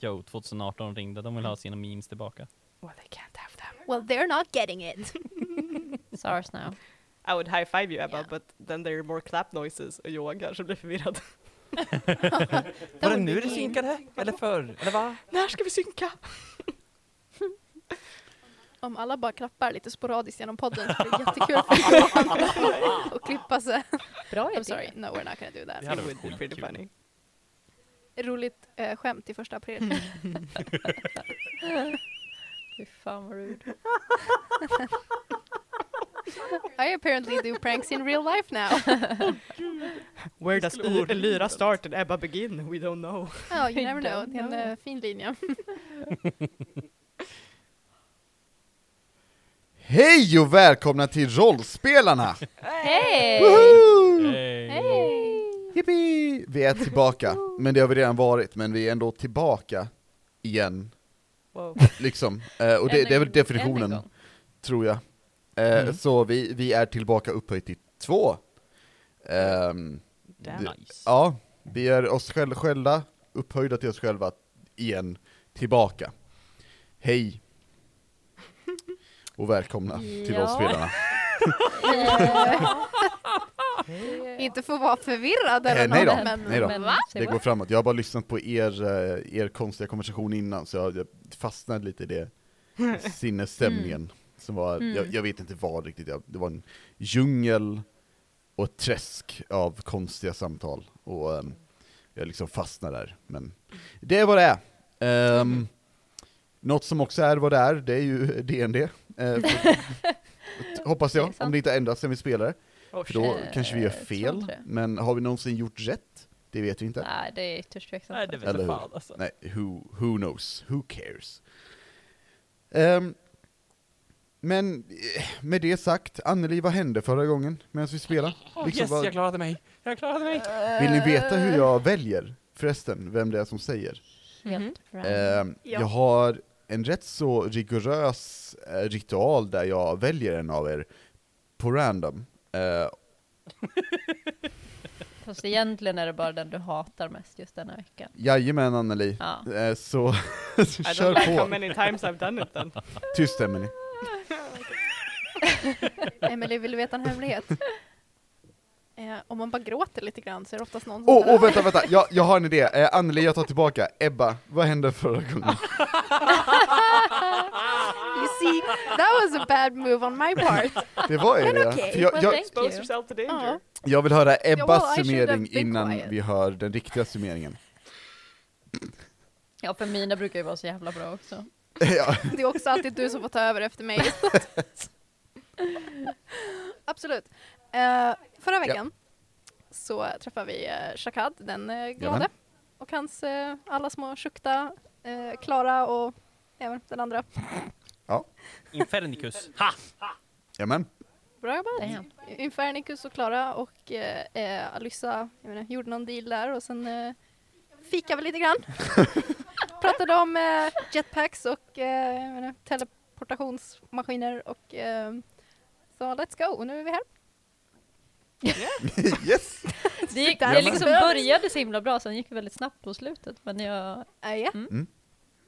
Yo, 2018 ringde, de vill ha sina memes tillbaka. Well, they can't have them. Well, they're not getting it. It's ours now. I would high five you Ebba, Yeah. but then there are more clap noises och Johan kanske blir förvirrad. Var det nu det synkade? Eller förr? Eller va? När ska vi synka? Om alla bara klappar lite sporadiskt genom podden så blir det jättekul för Johan att klippa sig. Bra I'm sorry, no we're not gonna do Det that. hade It varit would be pretty funny. Roligt eh, skämt till första april. Fy fan vad rude. I apparently do pranks in real life now. Where does Lyra start and Ebba begin? We don't know. Oh, you I never know. Det är en eh, fin linje. Hej och välkomna till Rollspelarna! Hej! Hej! Yippee! Vi är tillbaka, men det har vi redan varit, men vi är ändå tillbaka igen, Wow. liksom. Eh, och det, det är väl en- definitionen, tror jag. Eh, Mm. Så vi, vi är tillbaka upphöjt till två. Det- Nice. ja, vi är oss själva, själva, upphöjda till oss själva igen, tillbaka. Hej! Och välkomna till Ja. Rollspelarna. Inte för att vara förvirrad eller Eh, nej då, något, men, nej då. men Det går framåt. Jag har bara lyssnat på er, eh, er konstiga konversation innan, så jag, fastnade lite i det sinnesstämningen. Som var, Mm. jag, jag vet inte vad riktigt, det var en djungel och ett träsk av konstiga samtal. Och ehm, jag liksom fastnade där. Men det är vad det är. Um, något som också är vad det är, det är ju DND. Eh, för- hoppas jag, om det inte ändras sen vi spelar För då kanske vi gör fel, men har vi någonsin gjort rätt? Det vet vi inte. Nej, det är ytterst tveksamt. Nej, det vet Eller fan alltså. Nej, who, who knows? Who cares? Ehm, men eh, med det sagt, Anneli, vad hände förra gången medan vi spelade? Liksom, yes, vad- jag klarade mig. Jag klarade mig. Vill ni veta hur jag väljer förresten, vem det är som säger? Random. Ehm, Ja. Jag har en rätt så rigorös eh, ritual där jag väljer en av er på random. Eh, Fast egentligen är det bara den du hatar mest just denna veckan. jajamän Anneli, Ja. Eh, så I kör don't like how på. many times I've done it then. Tyst Emelie. Emelie, vill du veta en hemlighet? Eh, om man bara gråter lite grann så är det oftast någon som Åh, tar oh, vänta, vänta, jag, jag har en idé. Eh, Anneli, jag tar tillbaka. Ebba, vad hände förra gången? See, that was a bad move on my part. Det var ju Men det. För jag, well, jag, thank Expose you. yourself to Ja. danger. jag vill höra Ebbas well, summering innan quiet. vi hör den riktiga summeringen. ja, för mina brukar ju vara så jävla bra också. ja. Det är också alltid du som får ta över efter mig. Absolut. Eh, förra veckan så träffade vi uh, Shakad, den uh, glade, och hans eh, alla små Shukta, uh, Klara och även den andra. Infernicus. Ha! Jamen. Bra jobbat! Infernicus och Klara och eh, eh, Alyssa jag menar, gjorde någon deal där och sen uh, fikade vi lite grann. Pratade om eh, jetpacks och eh, menar, teleportationsmaskiner och eh, så let's go, nu är vi här. yes! Det, gick, det liksom det. började så himla bra, sen gick det väldigt snabbt på slutet. Men jag, Uh, ja. Mm.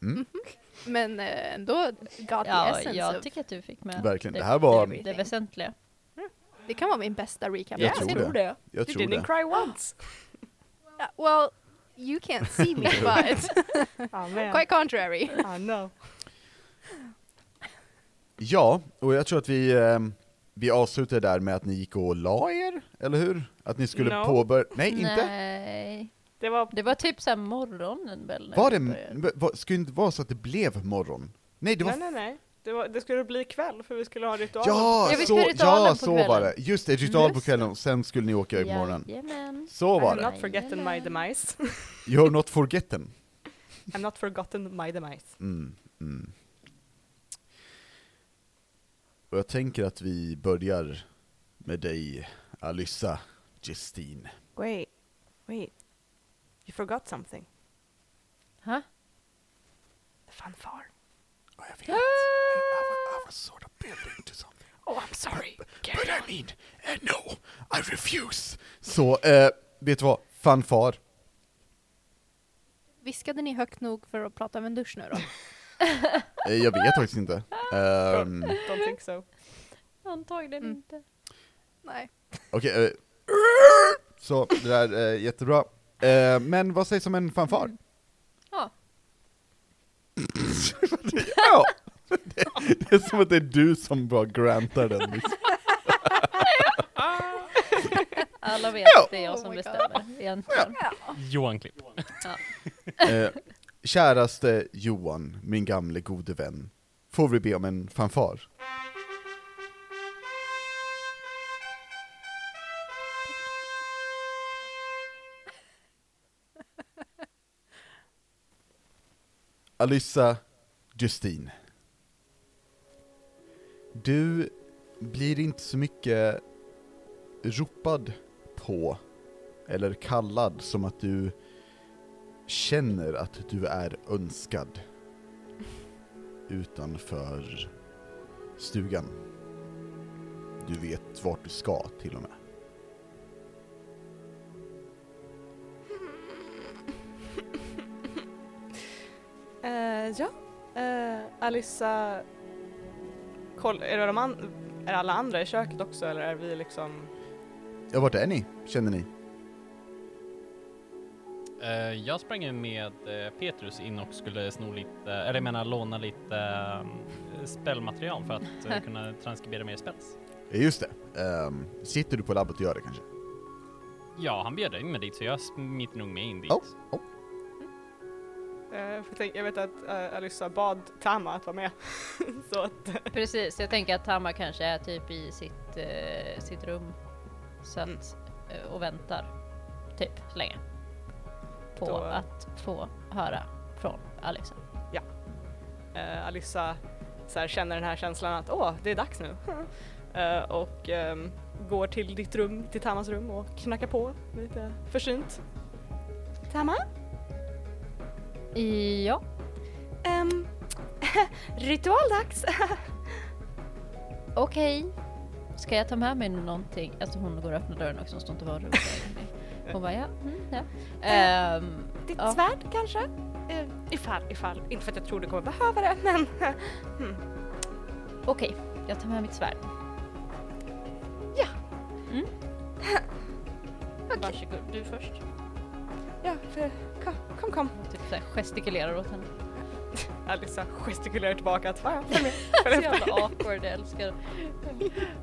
Mm. Men eh, ändå got the ja, essence jag of, tycker att du fick med Verkligen. det, Det här var, det, det väsentliga. det kan vara min bästa recap. Jag tror det. det. jag You tror didn't det. cry once. Uh, well, you can't see me but man. quite contrary. Oh no. Ja, och jag tror att vi, ehm, vi avslutade där med att ni gick och la er, eller hur? Att ni skulle No. påbörja... Nej, inte? Nej. Det var Det var typ såhär morgonen väl? Var det, var, skulle det inte vara så att det blev morgon? Nej, det var Nej, nej, nej. Det, var, det skulle bli kväll för vi skulle ha ritual. Ja, Ja, så, ritualen ja, så var det. Just det, ritual på kvällen, och sen skulle ni åka iväg på morgonen. Jajamän. Så var I'm det. not forgetting my demise. You're not forgotten. I'm not forgotten my demise. Mm, mm. Och jag tänker att vi börjar med dig, Alyssa Justine. Wait, wait. You forgot something. Ha? The fanfare. Och jag vet, I, was, I was sort of building to something. Oh, I'm sorry. But I mean, uh, no, I refuse. Så, eh, vet du vad? Fanfar. Viskade ni högt nog för att prata över en dusch nu då? Eh, Jag vet faktiskt inte. Ehm, Don't think so. Antagligen Mm. inte. Nej. Okej, eh, så det där är jättebra. Eh, men vad sägs om en fanfar? Ja. ja! Det, det är som att det är du som bara grantar den. liksom. Alla vet Ja. att det är jag Oh som God. bestämmer egentligen. Johan Klipp. Eh, käraste Johan, min gamle gode vän, får vi be om en fanfar? Alyssa Justin. Du blir inte så mycket ropad på eller kallad som att du känner att du är önskad utanför stugan. Du vet vart du ska till och med. Ja, uh, Alissa, koll, är, det de an- är alla andra i köket också eller är vi liksom... Ja, vart är ni, känner ni? Eh, jag sprang ju med eh, Petrus in och skulle sno lite, eller jag menar låna lite eh, spellmaterial för att eh, kunna transkribera mer spells. Ja, just det. Ehm, sitter du på labbet och gör det kanske? Ja, han bjöd in mig dit så jag smiter nog med in dit. Oh, oh. Eh, jag vet att uh, Alissa bad Tama att vara med. så att, eh, Precis, jag tänker att Tama kanske är typ i sitt, eh, sitt rum så Mm. att, eh, och väntar typ så länge på Då- att få höra från Alexa. uh, Alissa så här, känner den här känslan att åh, det är dags nu. Eh, och ehm, går till ditt rum, till Tamas rum och knackar på lite försynt. Tama? Ja, Um, ritualdags! okej. Ska jag ta med mig någonting? Alltså hon går och öppnar dörren också, hon står inte bara och. Hon bara ja, mm, ja. Ehm, Ditt Ja. svärd kanske? Uh, ifall, ifall. Inte för att jag tror du kommer behöva det, men... hmm. Okej, jag tar med mitt svärd. Ja. Mm. Okej. Varsågod, du först. Ja, för, kom, kom, kom. Så här gestikulerar åt henne. Alissa gestikulerar tillbaka att "Ja, ja, följ med, följ Så jävla awkward, jag älskar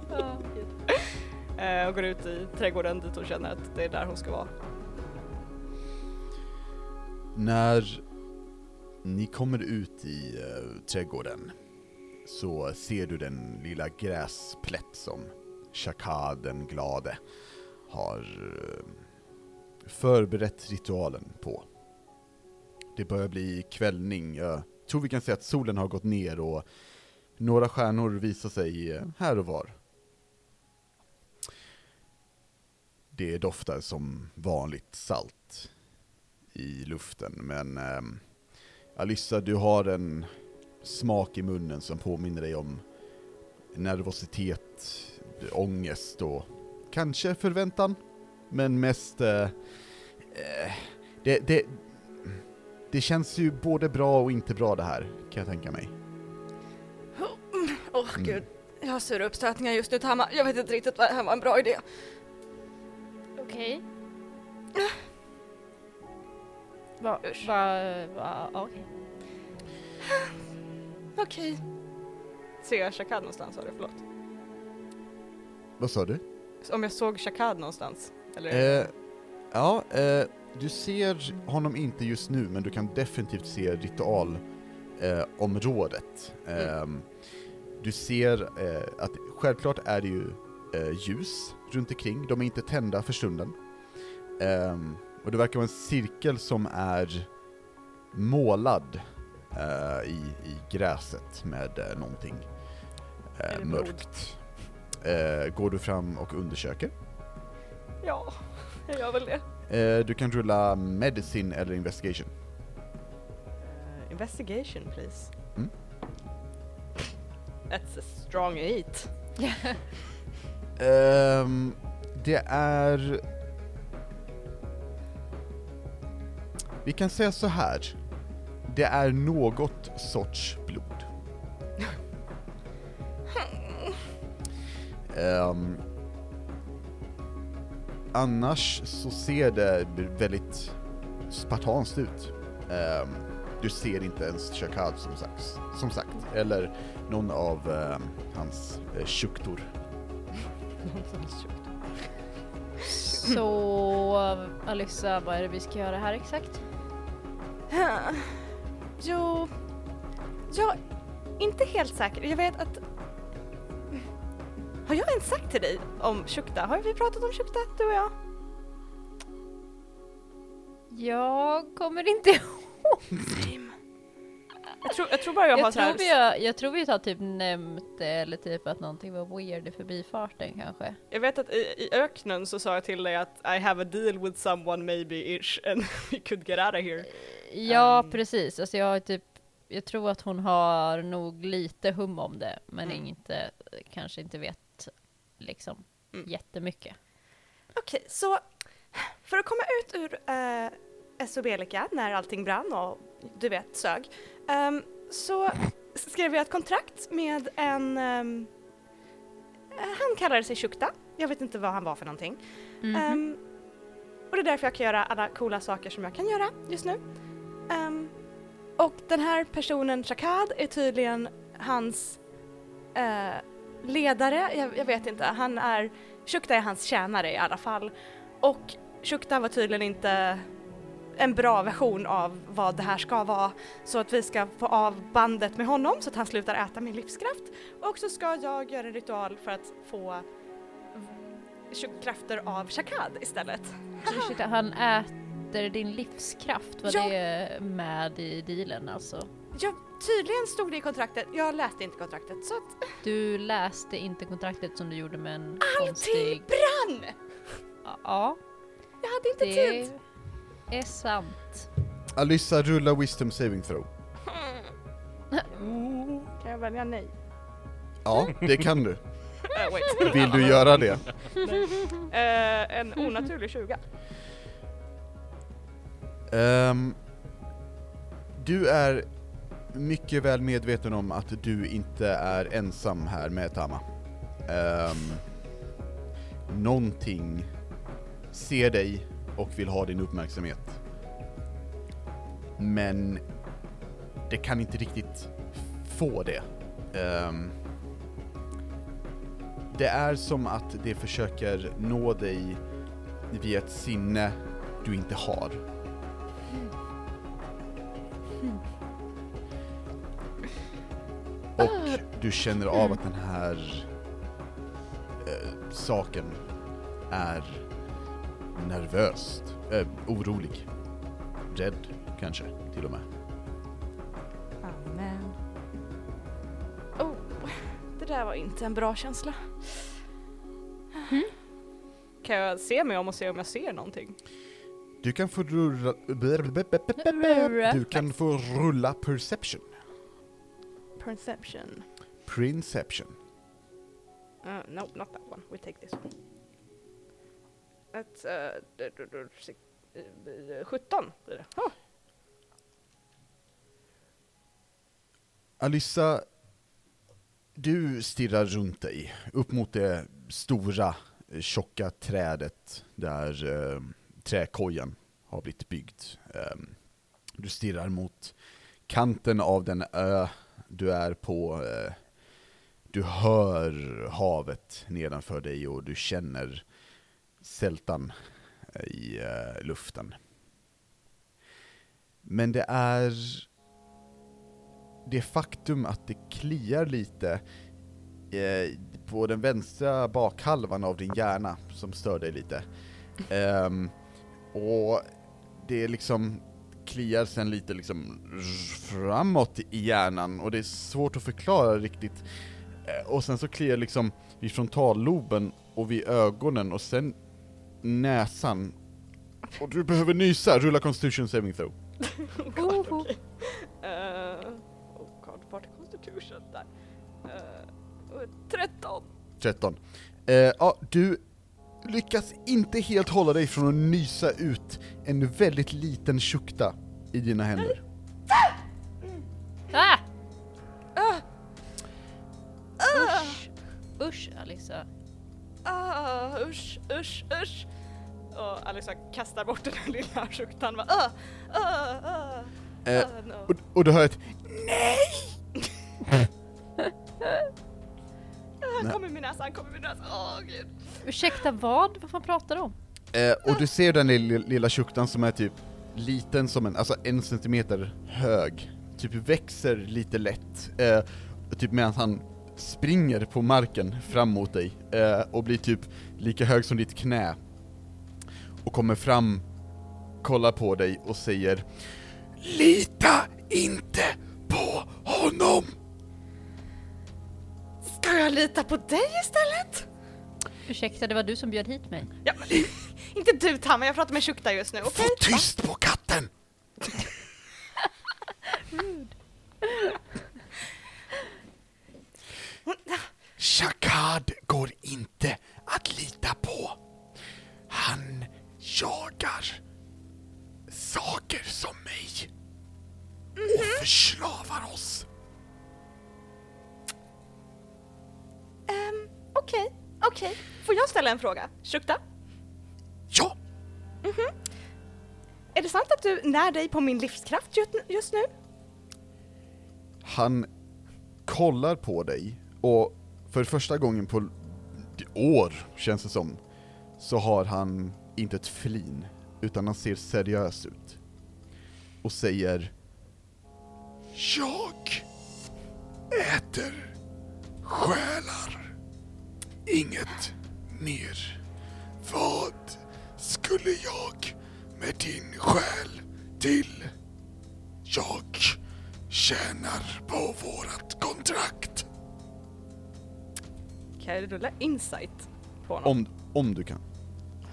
Ja, gud. Eh, och går ut i trädgården dit hon känner att det är där hon ska vara. När ni kommer ut i eh, trädgården så ser du den lilla gräsplätt som Shaka den glade har eh, förberett ritualen på. Det börjar bli kvällning, jag tror vi kan säga att solen har gått ner och några stjärnor visar sig här och var. Det doftar som vanligt salt i luften, men eh, Alyssa, du har en smak i munnen som påminner dig om nervositet, ångest och kanske förväntan, men mest eh, eh det, det, det känns ju både bra och inte bra det här, kan jag tänka mig. Åh Mm. gud, jag har sura uppstötningar just nu Tama. Jag vet inte riktigt vad det här var en bra idé. Okej. Va, Va, va, okej. Okej. Ser jag Shakad någonstans? Sa du? Förlåt. Vad sa du? Om jag såg Shakad någonstans? Eller? Eh, ja, eh, du ser honom inte just nu, men du kan definitivt se ritualområdet. Eh, området. Ehm, du ser eh, att självklart är det ju eh, ljus runt omkring, de är inte tända för stunden. Ehm, och det verkar vara en cirkel som är målad eh, i, i gräset med eh, någonting eh, mörkt. Går du fram och undersöker? Ja, jag gör väl det. Eh, du kan rulla medicine eller investigation. Eh, investigation please. Mm. That's a strong eight. Ehm, det är... Vi kan säga så här. Det är något sorts blod. Ehm, annars så ser det väldigt spartanskt ut. Ehm, du ser inte ens Shakad som sagt, som sagt eller någon av ehm, hans uh, shuktor. Så Alyssa, vad är det vi ska göra här exakt? Jo, jag är inte helt säker. Jag vet att... Har jag ens sagt till dig om Shukta? Har vi pratat om Shukta, du och jag? Jag kommer inte ihåg. Jag tror, jag tror bara jag, har Jag så här... tror, vi har, jag tror vi har typ nämnt det, eller typ att någonting var weird i förbifarten kanske. Jag vet att i, i öknen så sa jag till dig att I have a deal with someone maybe ish and we could get out of here. Ja, Um. precis. Alltså jag har typ, jag tror att hon har nog lite hum om det, men Mm. inte, kanske inte vet liksom Mm. jättemycket. Okej, så för att komma ut ur uh, Esobelika när allting brann och du vet sög ehm, så skrev jag ett kontrakt med en ehm, han kallade sig Shukta, jag vet inte vad han var för någonting. Mhm. Ehm, och det är därför jag kan göra alla coola saker som jag kan göra just nu. Ehm, och den här personen, Shakad, är tydligen hans eh, ledare, jag, jag vet inte, han är, Shukta är hans tjänare i alla fall. Och Shukta var tydligen inte en bra version av vad det här ska vara så att vi ska få av bandet med honom så att han slutar äta min livskraft och så ska jag göra en ritual för att få krafter av Shakad istället. Han äter din livskraft, var Ja. det med i dealen alltså? Ja, tydligen stod det i kontraktet, jag läste inte kontraktet så att Du läste inte kontraktet som du gjorde med en allting konstig... brann! Ja, Jag hade inte det tid. är sant. Alyssa, rulla wisdom saving throw. Kan jag välja nej? Ja, det kan du. Uh. Vill du göra det? Eh, en onaturlig 20. Ehm, du är mycket väl medveten om att du inte är ensam här med Tama. Um, någonting ser dig och vill ha din uppmärksamhet. Men det kan inte riktigt få det. Um, det är som att det försöker nå dig via ett sinne du inte har. Du känner av att den här eh, saken är nervöst, eh, orolig, rädd kanske till och med. Amen. Oh, det där var inte en bra känsla. Kan jag se mig om och se om jag ser någonting? Du kan få rulla... Du kan få rulla perception. Perception. Prinception. Uh, no, not that one. We take this one. Ett, uh, d- d- d- six- eh, 17 blir det. Oh. Alyssa, du stirrar runt dig, upp mot det stora, eh, tjocka trädet där eh, träkojan har blivit byggd. Ehm, du stirrar mot kanten av den ö du är på. Eh, du hör havet nedanför dig och du känner sältan eh, i eh, luften. Men det är det faktum att det kliar lite eh, på den vänstra bakhalvan av din hjärna som stör dig lite. Um, och det liksom kliar sen lite liksom framåt i hjärnan och det är svårt att förklara riktigt. Eh, och sen så kliar liksom vid frontalloben och vid ögonen och sen näsan. Och du behöver nysa, rulla constitution saving throw. oh god, okej. Eh, oh god, vart är constitution där? Uh, 13. 13. Eh, ja, du lyckas inte helt hålla dig från att nysa ut en väldigt liten tjukta i dina händer. Och Alissa kastar bort den här lilla tjuktan. Bara, ah, ah, ah, Eh, no. och, och du hör ett nej. kommer min näsa, han kommer min näsa. Åh gud. Ursäkta vad? Vad fan pratar du om? Eh, och du ser den lilla, lilla tjuktan som är typ liten som en, alltså en centimeter hög, typ växer lite lätt, eh, typ medan han springer på marken fram mot dig, eh, och blir typ lika hög som ditt knä. Och kommer fram, kollar på dig och säger Lita inte på honom! Ska jag lita på dig istället? Ursäkta, det var du som bjöd hit mig. Ja, men, inte du Tamma, jag pratar med Tjukta just nu, okej? Få tyst på katten! Shakad går inte att lita på. Han jagar saker som mig och förslavar oss. Ehm, okej, okej. Får jag ställa en fråga? Tjukta? Ja, Är det sant att du när dig på min livskraft just nu? han kollar på dig och för första gången på år, känns det som, så har han inte ett flin, utan han ser seriös ut. Och säger Jag äter själar. Inget mer. Vad skulle jag med din själ till? Jag tjänar på vårat kontrakt. Kan jag rulla insight på honom? Om, om du kan.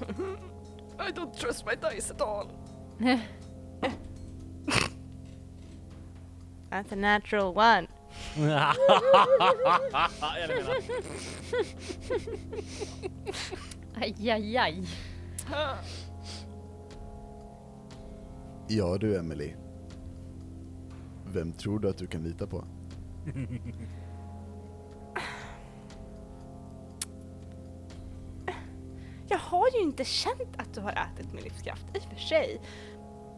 I don't trust my dice at all. That's a natural one. Aj. Ja du Emily. Vem tror du att du kan lita på? har ju inte känt att du har ätit min livskraft, i och för sig.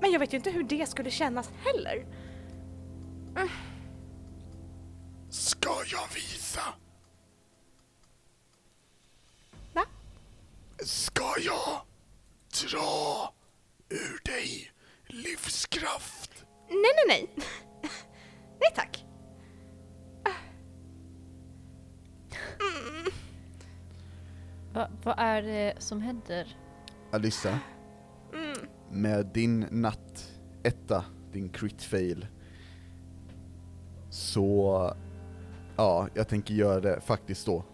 Men jag vet ju inte hur det skulle kännas heller. Ska jag visa? Va? Ska jag dra ur dig livskraft? Nej, nej. nej vad är det som händer? Alyssa, Mm. med din natt etta, din crit fail, så ja, jag tänker göra det faktiskt då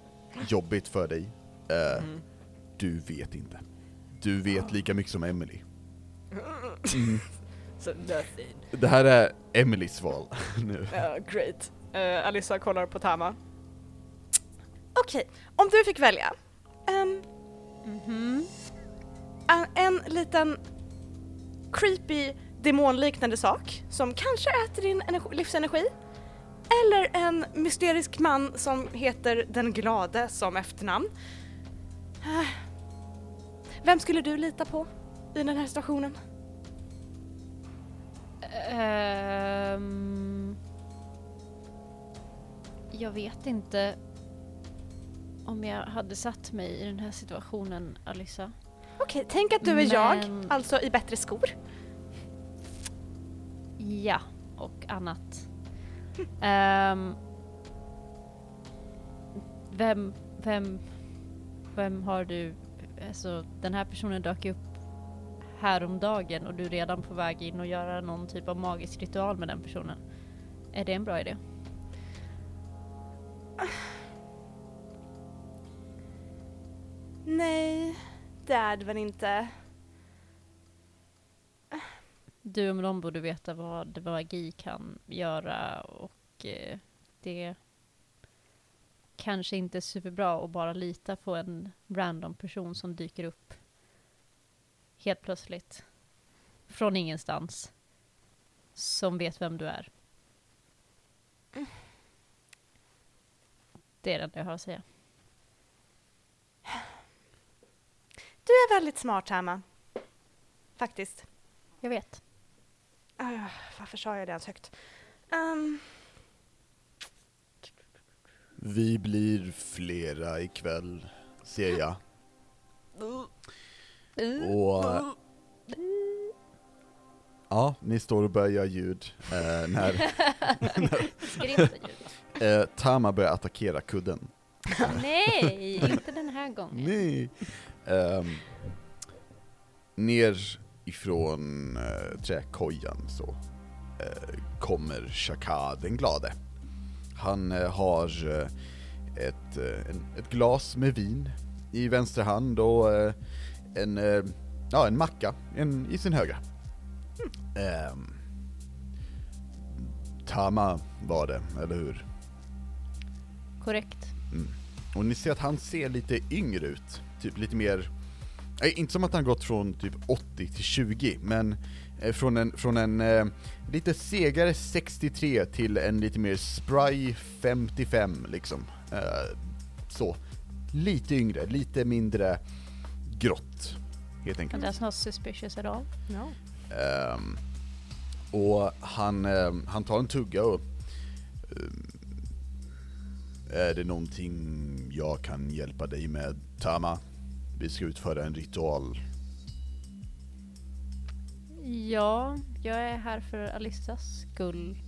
jobbigt för dig. Eh, Du vet inte. Du vet lika mycket som Emily. So nothing. Det här är Emilys val nu. Ja, great. Uh, Alissa kollar på Tama. Okej, om du fick välja. Ehm, Mhm. en, en liten creepy demonliknande sak som kanske äter din energi, livsenergi. Eller en mysterisk man som heter Den Glade som efternamn. Eh, Vem skulle du lita på i den här situationen? Ehm, jag vet inte om jag hade satt mig i den här situationen, Alissa. Okej, tänk att du är jag, Men- alltså i bättre skor. Ja, och annat. Ehm, vem, vem, vem har du, alltså den här personen dök upp häromdagen och du är redan på väg in och göra någon typ av magisk ritual med den personen. Är det en bra idé? Nej, det är det väl inte. Du om någon borde veta vad magi kan göra och eh, det kanske inte är superbra att bara lita på en random person som dyker upp helt plötsligt från ingenstans som vet vem du är. Det är det jag har att säga. Du är väldigt smart, Tama. Faktiskt. Jag vet. Uh, varför sa jag det ens högt? Ehm, Vi blir flera ikväll, ser jag. Och... eh, Ja, ni står och börjar göra ljud eh, när eh, Tama börjar attackera kudden. Nej, inte den här gången. Nej! Ehm, ner ifrån uh, träkojan så eh, kommer Shaka den glade. Han eh, har ett, en, ett glas med vin i vänster hand och en, ja, en macka en, i sin högra. Ehm, Tama var det, eller hur? Korrekt. Och ni ser att han ser lite yngre ut, typ lite mer, inte som att han gått från typ 80 till 20, men eh, från en, från en eh, lite segare 63 till en lite mer spry 55 liksom. Eh, så. Lite yngre, lite mindre grått, helt enkelt. That's not suspicious at all. no. Ehm, och han, ehm, han tar en tugga och... ehm, är det någonting jag kan hjälpa dig med, Tama? Vi ska utföra en ritual. Ja, jag är här för Alissas skull.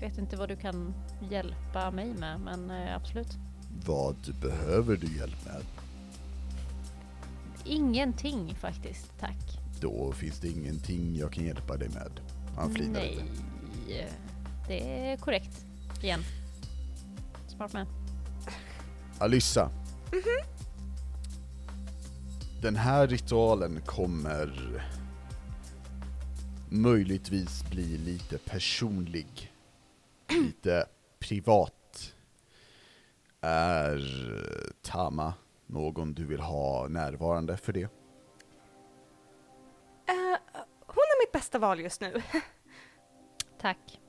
Vet inte vad du kan hjälpa mig med, men eh, absolut. Vad behöver du hjälp med? Ingenting faktiskt, tack. Då finns det ingenting jag kan hjälpa dig med. Han flinar Nej, lite. det är korrekt. Igen. Smart man. Alyssa. Den här ritualen kommer möjligtvis bli lite personlig, lite privat. Är Tama någon du vill ha närvarande för det? Eh, hon är mitt bästa val just nu. Tack.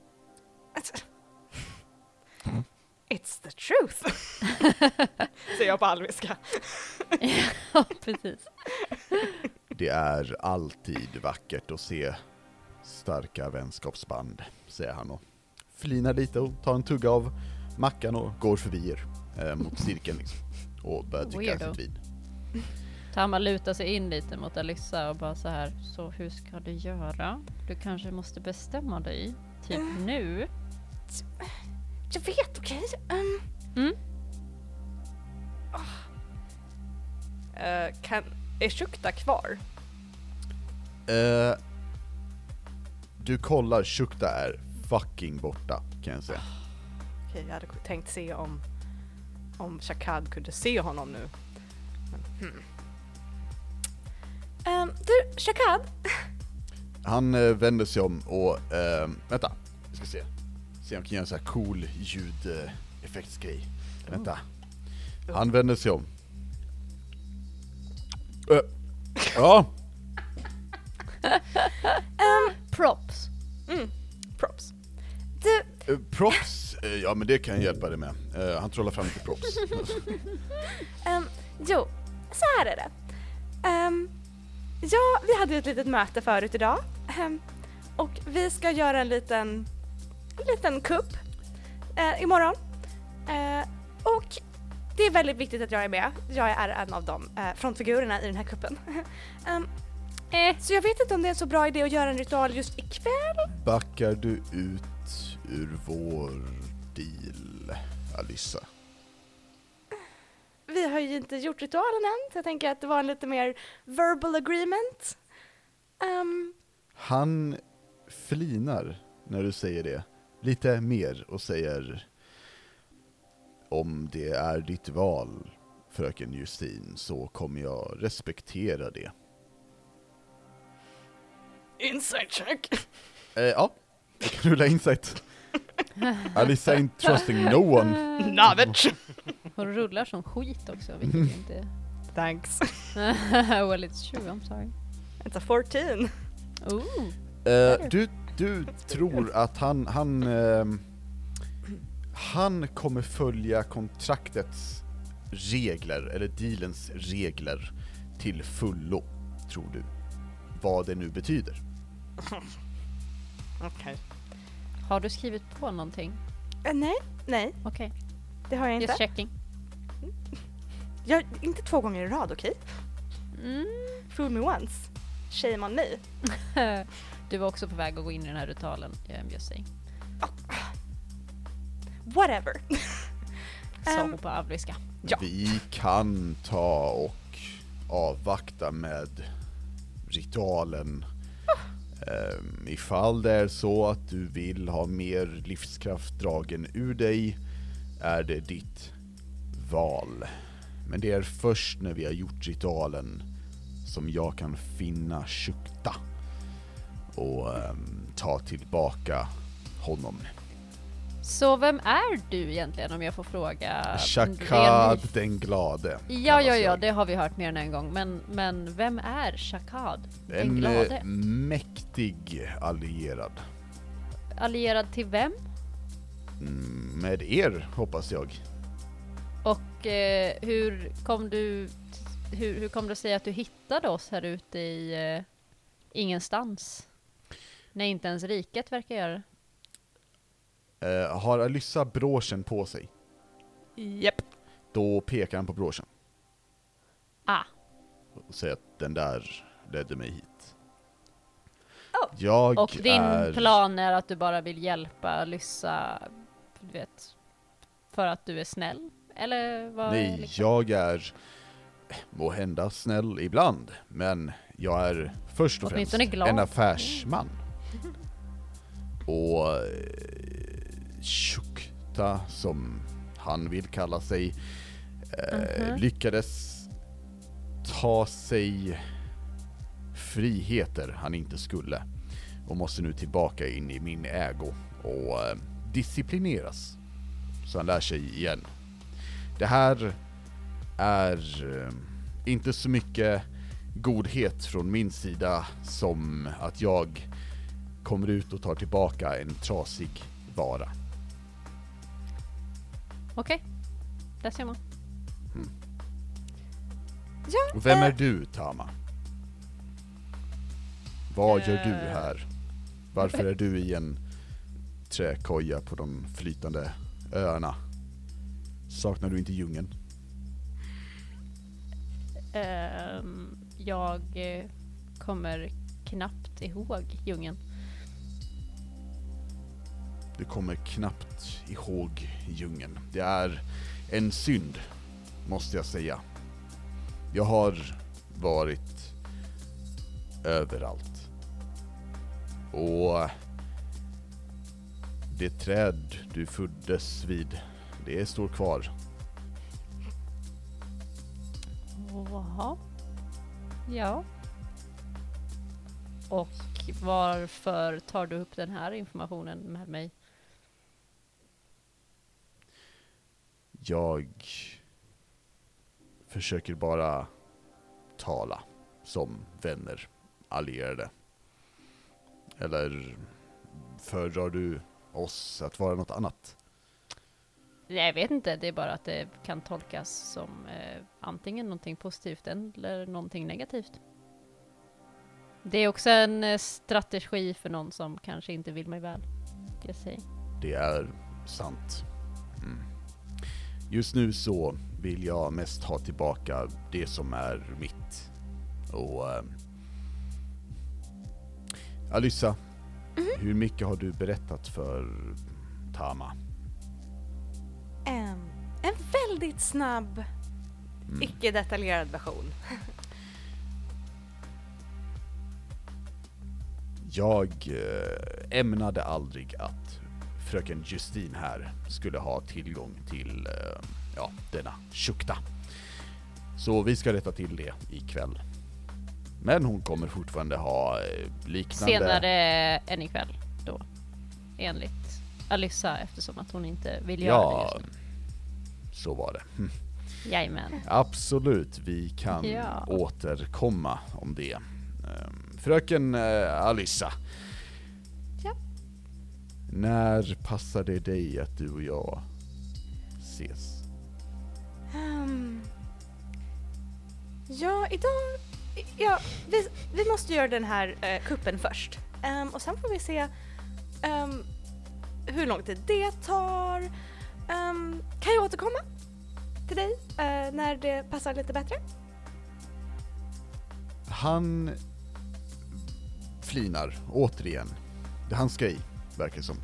It's the truth. Säger jag på alviska. ja, precis. Det är alltid vackert att se starka vänskapsband, säger han och flinar lite och tar en tugga av mackan och går förbi er eh, mot cirkeln liksom, och börjar dricka Weirdo. sitt vin. Tama lutar sig in lite mot Alissa och bara så här. Så hur ska du göra? Du kanske måste bestämma dig. Typ nu. Jag vet, okej. Ehm. Mm. Eh, kan, är Shukta kvar? Eh, du kollar, Shukta är fucking borta kan jag säga. Okej, jag hade tänkt se om, om Shakad kunde se honom nu. Men, hmm. Ehm, du, Shakad? Han eh, vänder sig om och, eh, vänta, vi ska se. Se om jag kan göra en sån här cool ljudeffektsgrej. Vänta. Han vänder sig om. Eh, ja, Props. Mm, props. Du, eh, props, eh, ja men det kan jag hjälpa dig med. Eh, han trollar fram lite props. ehm, jo, så här är det. Ehm, ja, vi hade ju ett litet möte förut idag. Och vi ska göra en liten, en liten kupp eh, imorgon. Eh, och det är väldigt viktigt att jag är med. Jag är en av de eh, frontfigurerna i den här kuppen. Eh. Så jag vet inte om det är en så bra idé att göra en ritual just ikväll. Backar du ut ur vår deal, Alyssa? Vi har ju inte gjort ritualen än, så jag tänker att det var en lite mer verbal agreement. Ehm, Han flinar när du säger det, lite mer och säger Om det är ditt val, fröken Justin, så kommer jag respektera det. Inside check. Eh, ja, du kan rulla insight. Alyssa ain't trusting no one. Knowledge. Hon rullar som skit också, vilket ju inte... Thanks. well it's true, I'm sorry. It's a 14. Ooh. Eh, du, du tror att han, han, ehm, han kommer följa kontraktets regler, eller dealens regler, till fullo, tror du. Vad det nu betyder. Okej. Har du skrivit på någonting? Eh, nej, nej, Okej, det har jag inte. just checking. Jag, inte två gånger i rad, okej? Mm. Fool me once. Shame on me. Du var också på väg att gå in i den här ritualen, I'm just saying. Whatever. Sa Ehm, hon på avlyska. Ja. Vi kan ta och avvakta med ritualen. Um, ifall det är så att du vill ha mer livskraft dragen ur dig, är det ditt val. Men det är först när vi har gjort ritualen som jag kan finna Shukta och ehm, ta tillbaka honom. Så vem är du egentligen om jag får fråga? Shakad Ren- den glade. Ja, ja, ja, det har vi hört mer än en gång. Men, men vem är Shakad? Den En glade? eh, mäktig allierad. Allierad till vem? Mm, med er, hoppas jag. Och eh, hur kom du hur, hur kom det sig att du hittade oss här ute i eh, ingenstans? Nej, inte ens riket verkar göra det. Eh, har Alyssa broschen på sig, Japp. då pekar han på broschen Ah, och säger att den där ledde mig hit. Oh. Jag och din är... plan är att du bara vill hjälpa Lyssa, du vet, för att du är snäll? Eller vad? Nej, liksom? jag är må hända snäll ibland, men jag är först och främst glad. en affärsman. Och eh, Shukta, som han vill kalla sig, eh, Mhm. lyckades ta sig friheter han inte skulle och måste nu tillbaka in i min ägo och eh, disciplineras så han lär sig igen. Det här är inte så mycket godhet från min sida som att jag kommer ut och tar tillbaka en trasig vara. Okej, där ser man. Ja, Och vem eh, är du, Tama? Vad gör du Eh. här? Varför är du i en träkoja på de flytande öarna? Saknar du inte djungeln? Ehm, jag eh, kommer knappt ihåg djungeln. Du kommer knappt ihåg djungeln. Det är en synd, måste jag säga. Jag har varit överallt. Och det träd du föddes vid, det står kvar. Jaha. Ja. Och varför tar du upp den här informationen med mig? Jag försöker bara tala som vänner, allierade. Eller föredrar du oss att vara något annat? Jag vet inte, det är bara att det kan tolkas som eh, antingen någonting positivt eller någonting negativt. Det är också en eh, strategi för någon som kanske inte vill mig väl. Jag säga. Det är sant. Mm. Just nu så vill jag mest ha tillbaka det som är mitt. Och... Eh, Alyssa, hur mycket har du berättat för Tama? Ehm, en väldigt snabb, Mm. icke detaljerad version. Jag eh, ämnade aldrig att fröken Justine här skulle ha tillgång till eh, ja, denna Shukta. Så vi ska rätta till det ikväll. Men hon kommer fortfarande ha eh, liknande... Senare än ikväll då. Enligt Alyssa eftersom att hon inte vill göra det Ja, just nu. så var det. Hm. Jajamän. Absolut, vi kan Ja. återkomma om det. Ehm, Fröken eh, Alissa. Ja. När passar det dig att du och jag ses? Ehm, ja, idag... Ja, vi, vi måste göra den här eh, kuppen först. Ehm, och sen får vi se ehm, hur lång tid det tar. Ehm, kan jag återkomma till dig eh, när det passar lite bättre? Han flinar återigen. Det han ska i, verkar det som.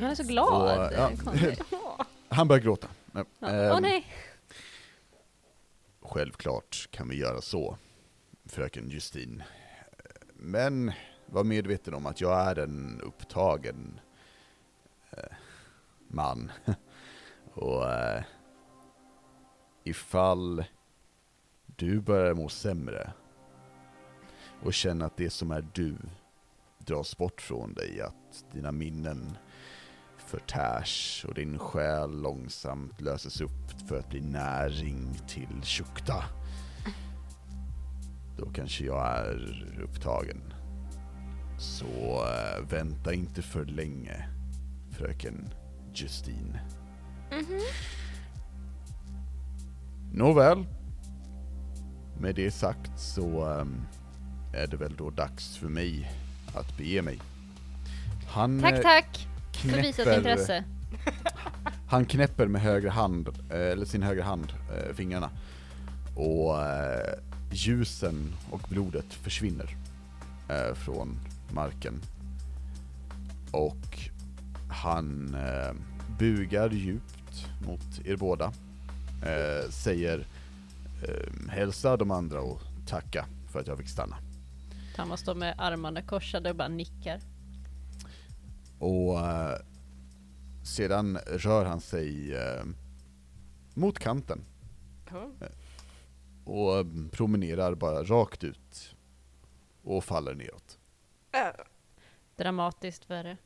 Han är så glad. Och, ja. Han börjar gråta. Ja. Åh Ehm, nej. Självklart kan vi göra så, fröken Justin. Men var medveten om att jag är en upptagen eh, man. Och eh, ifall du börjar må sämre och känner att det som är du dras bort från dig, att dina minnen förtärs och din själ långsamt löses upp för att bli näring till Shukta. Då kanske jag är upptagen. Så eh, vänta inte för länge, fröken Justine. Nåväl. Med det sagt så ehm, är det väl då dags för mig att bege mig. Han Tack, eh, tack för visat knäpper- intresse. han knäpper med höger hand, eh, eller sin högra hand, eh, fingrarna. Och eh, ljusen och blodet försvinner från marken. Och han bugar djupt mot er båda. Säger hälsa de andra och tacka för att jag fick stanna. Thomas står med armarna korsade och bara nickar. Och eh, sedan rör han sig eh, mot kanten och eh, promenerar bara rakt ut och faller neråt. Eh, Dramatiskt värre.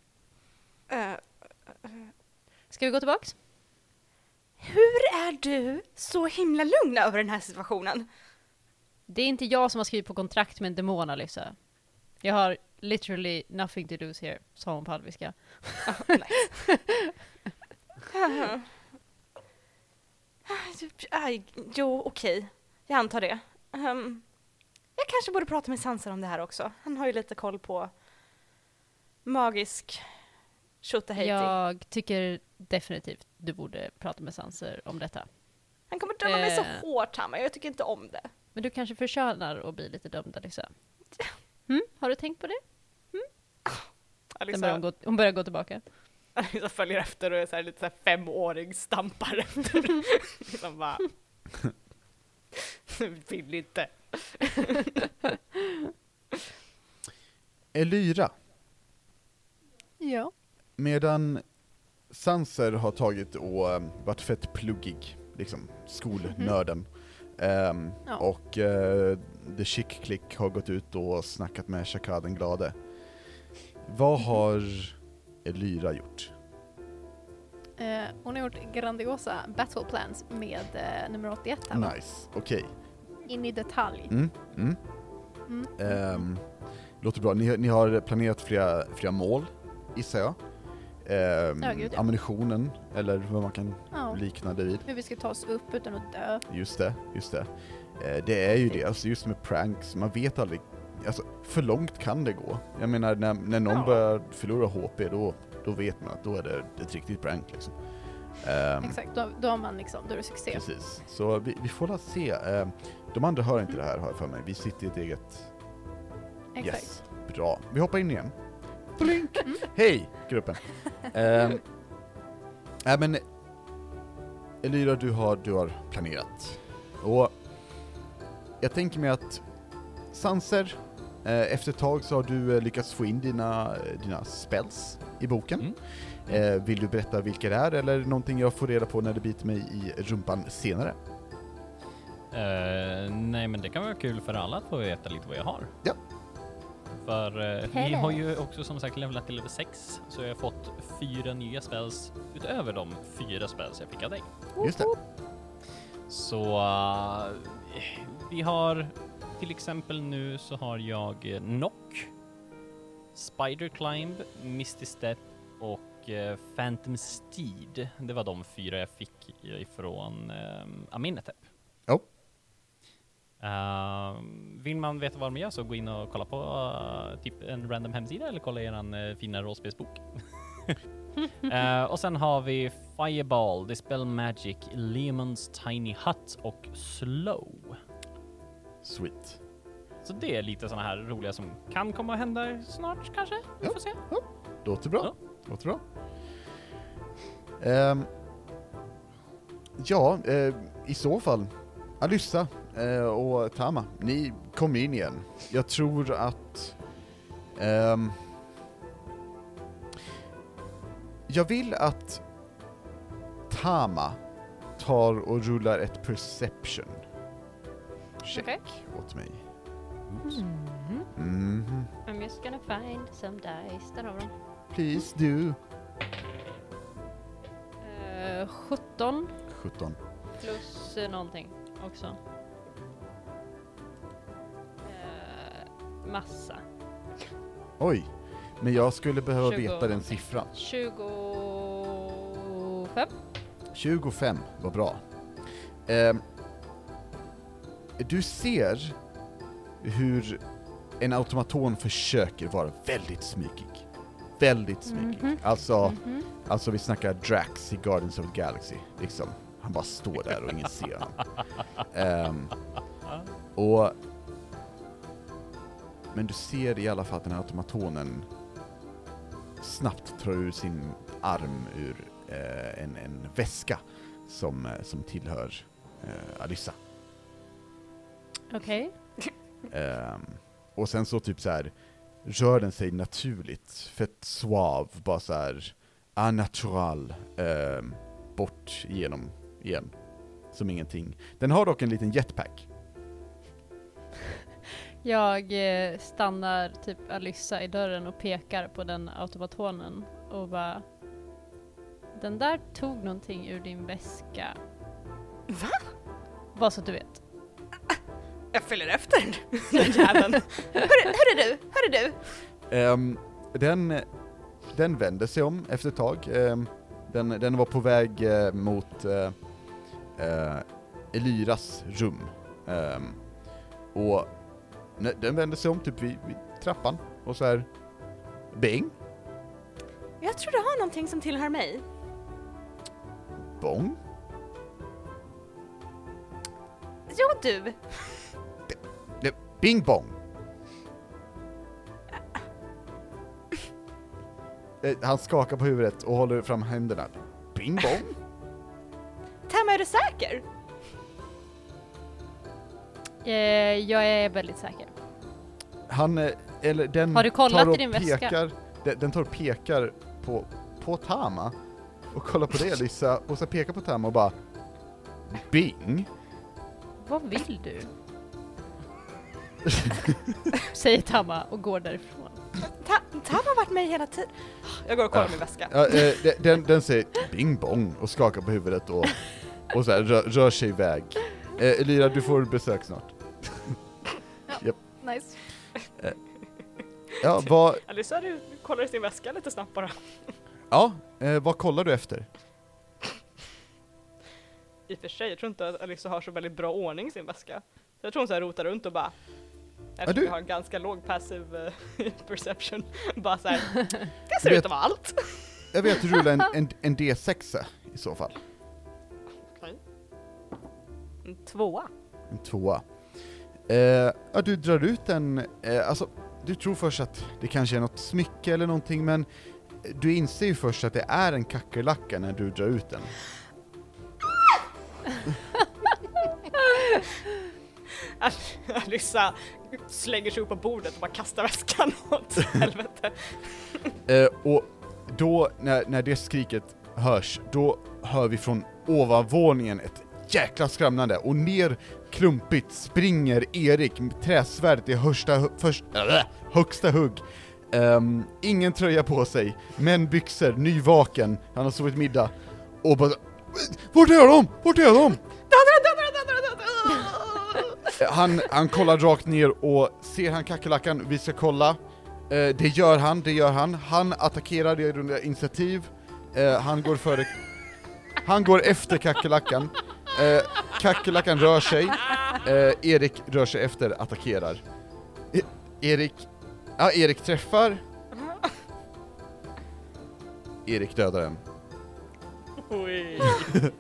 eh, Ska vi gå tillbaks? hur är du så himla lugn över den här situationen? Det är inte jag som har skrivit på kontrakt med en demon, Alyssa. Jag har literally nothing to lose here, sa hon på alviska. Ah, Aj, jo, okej. Jag antar det. Ehm, jag kanske borde prata med Sanser om det här också. Han har ju lite koll på magisk tjottahejti. Jag tycker definitivt du borde prata med Sanser om detta. Han kommer döma mig så Eh. hårt, Hamma. Jag tycker inte om det. Men du kanske förtjänar att bli lite dömd, Alyssa. Mm? Har du tänkt på det? Sen Alissa, börjar hon, gå, hon börjar gå tillbaka. Alissa följer efter och är så här, lite så här femåring, stampar efter. liksom bara... Vill inte. Elyra, Ja. medan Sanser har tagit och eh, varit fett pluggig, liksom skolnörden. Ehm, Ja. Och eh, The Chick Click har gått ut och snackat med Shakad den glade. Vad har Elyra gjort? Eh, hon har gjort grandiosa battle plans med eh, nummer 81 här? Nice, okej. In i detalj. Mm, mm. Mm. Ehm, låter bra. Ni, ni har planerat flera, flera mål, gissar jag. Gud, ja. Ammunitionen, eller vad man kan Ja. likna det vid. Hur vi ska ta oss upp utan att dö. Just det, just det. Eh, det är ju det, alltså just med pranks, man vet aldrig, alltså för långt kan det gå. Jag menar när, när någon Ja. börjar förlora HP, då, då vet man att då är det ett riktigt prank liksom. Ehm, Exakt, då, då har man liksom, då är det succé. Precis, så vi, vi får väl se. Ehm, de andra hör inte det här har jag för mig, vi sitter i ett eget Exakt. Yes, bra. Vi hoppar in igen. Blink! Hej gruppen! um, äh, men Elira, du har, du har planerat. Och jag tänker mig att Sanser, eh, efter ett tag så har du eh, lyckats få in dina, eh, dina spells i boken. Mm. Eh, vill du berätta vilka det är, eller någonting jag får reda på när det biter mig i rumpan senare? Eh, nej men det kan vara kul för alla att få veta lite vad jag har. För eh, vi har ju också som sagt levlat till level 6, så jag har fått fyra nya spells utöver de fyra spells jag fick av dig. Just det. Så eh, vi har till exempel nu så har jag eh, Knock, Spider Climb, Misty Step och eh, Phantom Steed. Det var de fyra jag fick ifrån um, Aminetep. Uh, vill man veta vad de gör så gå in och kolla på eh, typ en random hemsida eller kolla eran uh, fina rollspelsbok. Eh, och sen har vi Fireball, Dispel Magic, Lemons Tiny Hut och Slow. Sweet. Så det är lite sådana här roliga som kan komma att hända snart kanske. Vi Ja. får se. Låter bra. Ja. Låter bra. Ehm, ja, eh, i så fall. Alyssa eh, och Tama, ni kommer in igen. Jag tror att... ehm, jag vill att Tama tar och rullar ett perception check Okej. åt mig. Mm. Mhm. I'm just gonna find some dice. Där har vi dem. Please do. Eh, 17 17. plus eh, någonting också. Massa. Oj, men jag skulle behöva 20 veta den siffran. 25. 25 var bra. Ehm, du ser hur en automaton försöker vara väldigt smygig. Väldigt smygig. Mhm. Alltså, Mhm. alltså vi snackar Drax i Guardians of the Galaxy, liksom. Han bara står där och ingen ser honom. Ehm, och... Men du ser i alla fall att den här automatonen snabbt drar ur sin arm ur eh, en, en väska som, eh, som tillhör eh, Alyssa. Okej. Ehm, och sen så typ så här rör den sig naturligt, fett suave, bara så här anatural, ehm, bort igenom igen. Som ingenting. Den har dock en liten jetpack. Jag eh, stannar typ Alyssa i dörren och pekar på den automatonen och bara Den där tog någonting ur din väska. Va? Bara så att du vet. Jag följer efter den jäveln. Hörru, hörru du, hörru du. Ehm, den, den vänder sig om efter ett tag. Ehm, den, den var på väg eh, mot eh, eh, Elyras rum. Ehm, och den vänder sig om typ vid, vid trappan och så här bing, Jag tror du har någonting som tillhör mig. bong. Ja du. Det, bing bong! Eh, Han skakar på huvudet och håller fram händerna. Bing bong? Tamma, är du säker? Eh, jag är väldigt säker. Han, eh, eller den Har du kollat tar och i din väska? pekar, Den, den tar och pekar på, på Tama och kollar på det Lisa och så pekar på Tama och bara Bing? Vad vill du? Säger Tamma och går därifrån. Ta Tamma har varit med hela tiden. Jag går och kollar Ja. min väska. Ja, eh, de- den, den säger bing bong och skakar på huvudet och, och så här, rör, rör sig iväg. Eh, Elira, du får besök snart. Nice. Ja, vad, Alyssa, du kollar i sin väska lite snabbt bara. ja, eh, vad kollar du efter? I och för sig, jag tror inte att Alyssa har så väldigt bra ordning i sin väska. Så jag tror hon så här rotar runt och bara Eftersom du- jag har en ganska låg passive eh, perception, bara såhär, det ser vet- ut att vara allt. Jag vet att du rullar en, en, en D6 i så fall. En tvåa. En tvåa. Eh, ja, du drar ut en, eh, alltså, du tror först att det kanske är något smycke eller någonting, men du inser ju först att det är en kackerlacka när du drar ut den. Al- Alyssa slänger sig upp på bordet och bara kastar väskan åt helvete. Eh, och då, när, när det skriket hörs, då hör vi från ovanvåningen ett jäkla skramlande och ner klumpigt springer Erik med träsvärdet i högsta, först, äh, äh, högsta hugg. Um, ingen tröja på sig, men byxor, nyvaken, han har sovit middag och bara Vart är de? Vart är de? Han, han kollar rakt ner och ser han kackerlackan, vi ska kolla. Uh, det gör han, det gör han. Han attackerar, det är initiativ. Uh, han går före... Han går efter kackerlackan. Eh, kackerlackan rör sig. Eh, Erik rör sig efter, attackerar. E Erik... Ja, Erik träffar. Erik dödar den.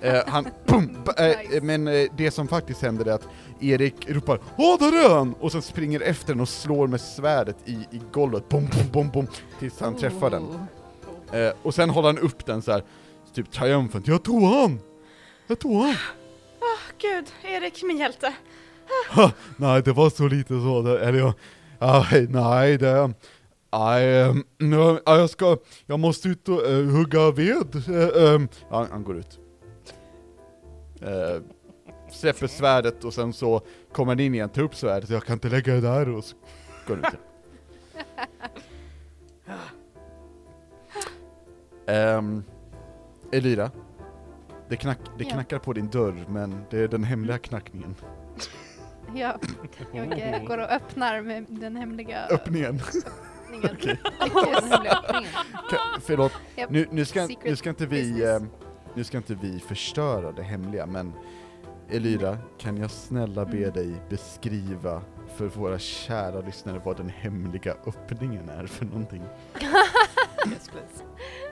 Eh, han, boom, eh, Nice. men eh, det som faktiskt händer är att Erik ropar Åh, där är han! Och sen springer efter den och slår med svärdet i, i golvet, bom, bom, bom, bom, tills han träffar den. Oh. Eh, och sen håller han upp den så här, typ triumfant, jag tog han! Jag tog han! Gud, Erik, min hjälte. Nej, det var så lite så, det, eller jag, ja, nej det, nej, ehm, nu, ja, jag ska, jag måste ut och eh, hugga ved, ehm. ja, han går ut. Eh, släpper svärdet och sen så kommer han in igen, tar upp svärdet, jag kan inte lägga det där och så går han ut. um, Elira, det, knack, det Ja. knackar på din dörr, men det är den hemliga knackningen. Ja, jag går och öppnar med den hemliga Öppningen. öppningen. Okej. Den hemliga öppningen. Ka- Förlåt, nu, nu, ska, Secret nu ska inte vi, eh, nu ska inte vi förstöra det hemliga, men Elira, kan jag snälla be Mm. dig beskriva för våra kära lyssnare vad den hemliga öppningen är för någonting? Yes, please.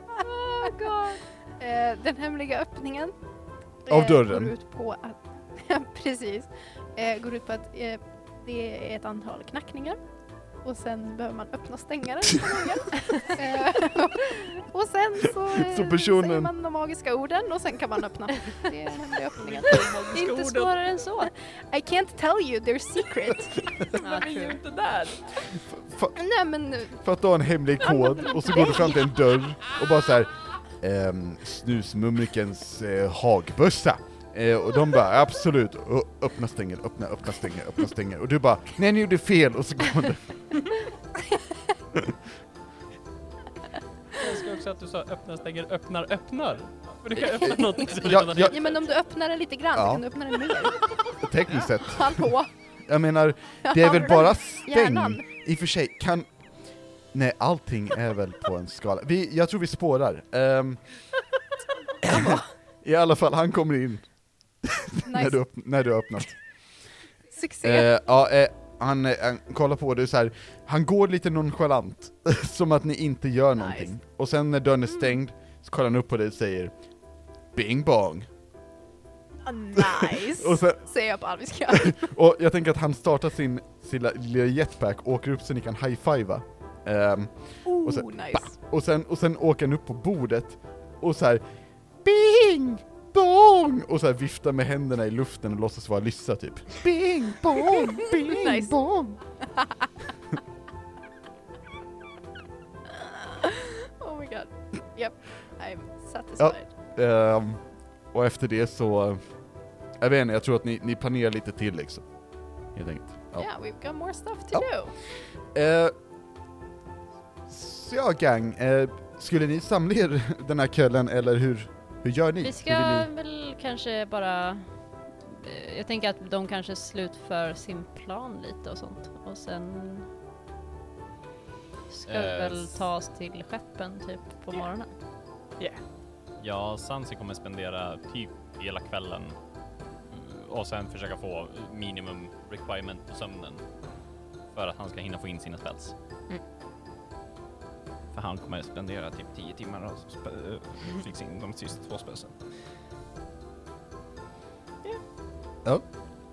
Oh god. Eh, den hemliga öppningen Av eh, dörren? går ut på att, precis, eh, går ut på att eh, det är ett antal knackningar och sen behöver man öppna och stänga den eh, och sen så, eh, Så personen- säger man de magiska orden och sen kan man öppna. Det är den hemliga öppningen. Det inte svårare än så. I can't tell you, they're secret. Ju true. inte där. Fa- Nej men för att du har en hemlig kod, och så går du fram till en dörr och bara så här. Ehm, snusmumrikens eh, hagbössa. Eh, och de bara absolut, och öppna stänger, öppna, öppna stänger, öppna stänger. Och du bara nej ni gjorde fel, och så går du. Jag ska också att du sa öppnar, stänger, öppnar, öppnar. För du kan öppna någonting som Ja, redan ja. Ja men om du öppnar den lite grann Ja. så kan du öppna den mer. Tekniskt sett. Hallå! Jag menar, det är väl bara Hjärnan. stäng, i och för sig, kan... Nej, allting är väl på en skala. Vi, jag tror vi spårar. Ehm, I alla fall, han kommer in när, Nice. du, när du har öppnat. Succé. Eh, ja, eh, han, eh, han kollar på dig så här. han går lite nonchalant, som att ni inte gör Nice. någonting. Och sen när dörren är stängd, så kollar han upp på dig och säger Bing bong! Ah, nice! Och sen, Säger jag på alviska. Och jag tänker att han startar sin, sin lilla- jetpack, åker upp så ni kan high-fivea. Ehm, Oh, Och sen- nice. och, sen, och sen åker han upp på bordet och så här Bing! Bong! Och så viftar med händerna i luften och låtsas vara Lyssa typ. Bing! Bong! Bing! Nice. Bong! Oh my god. Yep, I'm satisfied. Ehm, och efter det så, jag vet inte, jag tror att ni, ni planerar lite till liksom. Helt enkelt. Ja. Yeah, we've got more stuff to Ja. do. Eh, så ja gang, eh, skulle ni samla er den här kvällen eller hur, hur gör ni? Vi ska ni? väl kanske bara... eh, Jag tänker att de kanske slutför sin plan lite och sånt. Och sen ska vi Eh, väl ta oss till skeppen typ på morgonen. Ja, Sansi kommer spendera typ hela kvällen mm, och sen försöka få minimum requirement på sömnen för att han ska hinna få in sina spells. Mm. För han kommer spendera typ 10 timmar och äh, fixa in de sista två spelsen.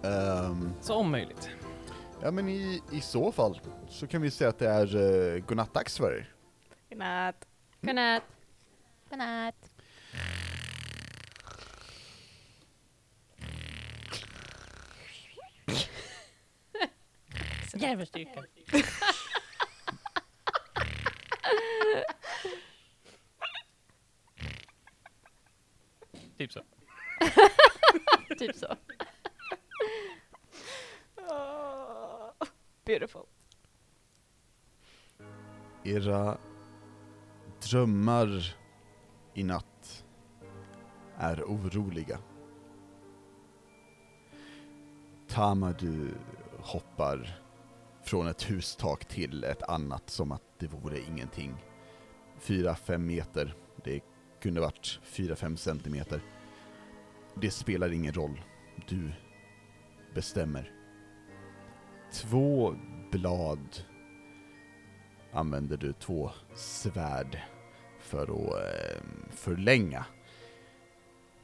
Ehm, Så om möjligt. ja men i, i så fall så kan vi säga att det är uh, godnattdags för er. Godnatt. Godnatt! Godnatt. Jävla styrka! typ så. Beautiful. Era drömmar i natt är oroliga. Tama, du hoppar från ett hustak till ett annat som att det vore ingenting. 4-5 meter, det kunde varit 4-5 centimeter. Det spelar ingen roll, du bestämmer. Två blad använder du två svärd för att eh, förlänga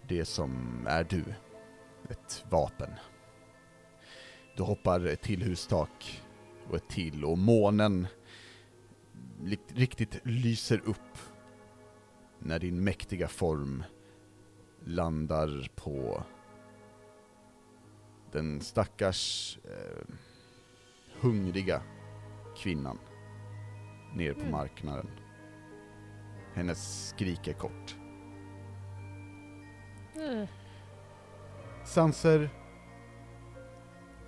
det som är du. Ett vapen. Du hoppar ett till hustak och ett till och månen riktigt lyser upp när din mäktiga form landar på den stackars eh, hungriga kvinnan ner på Mm. marknaden. Hennes skrik är kort. Eh, Sanser,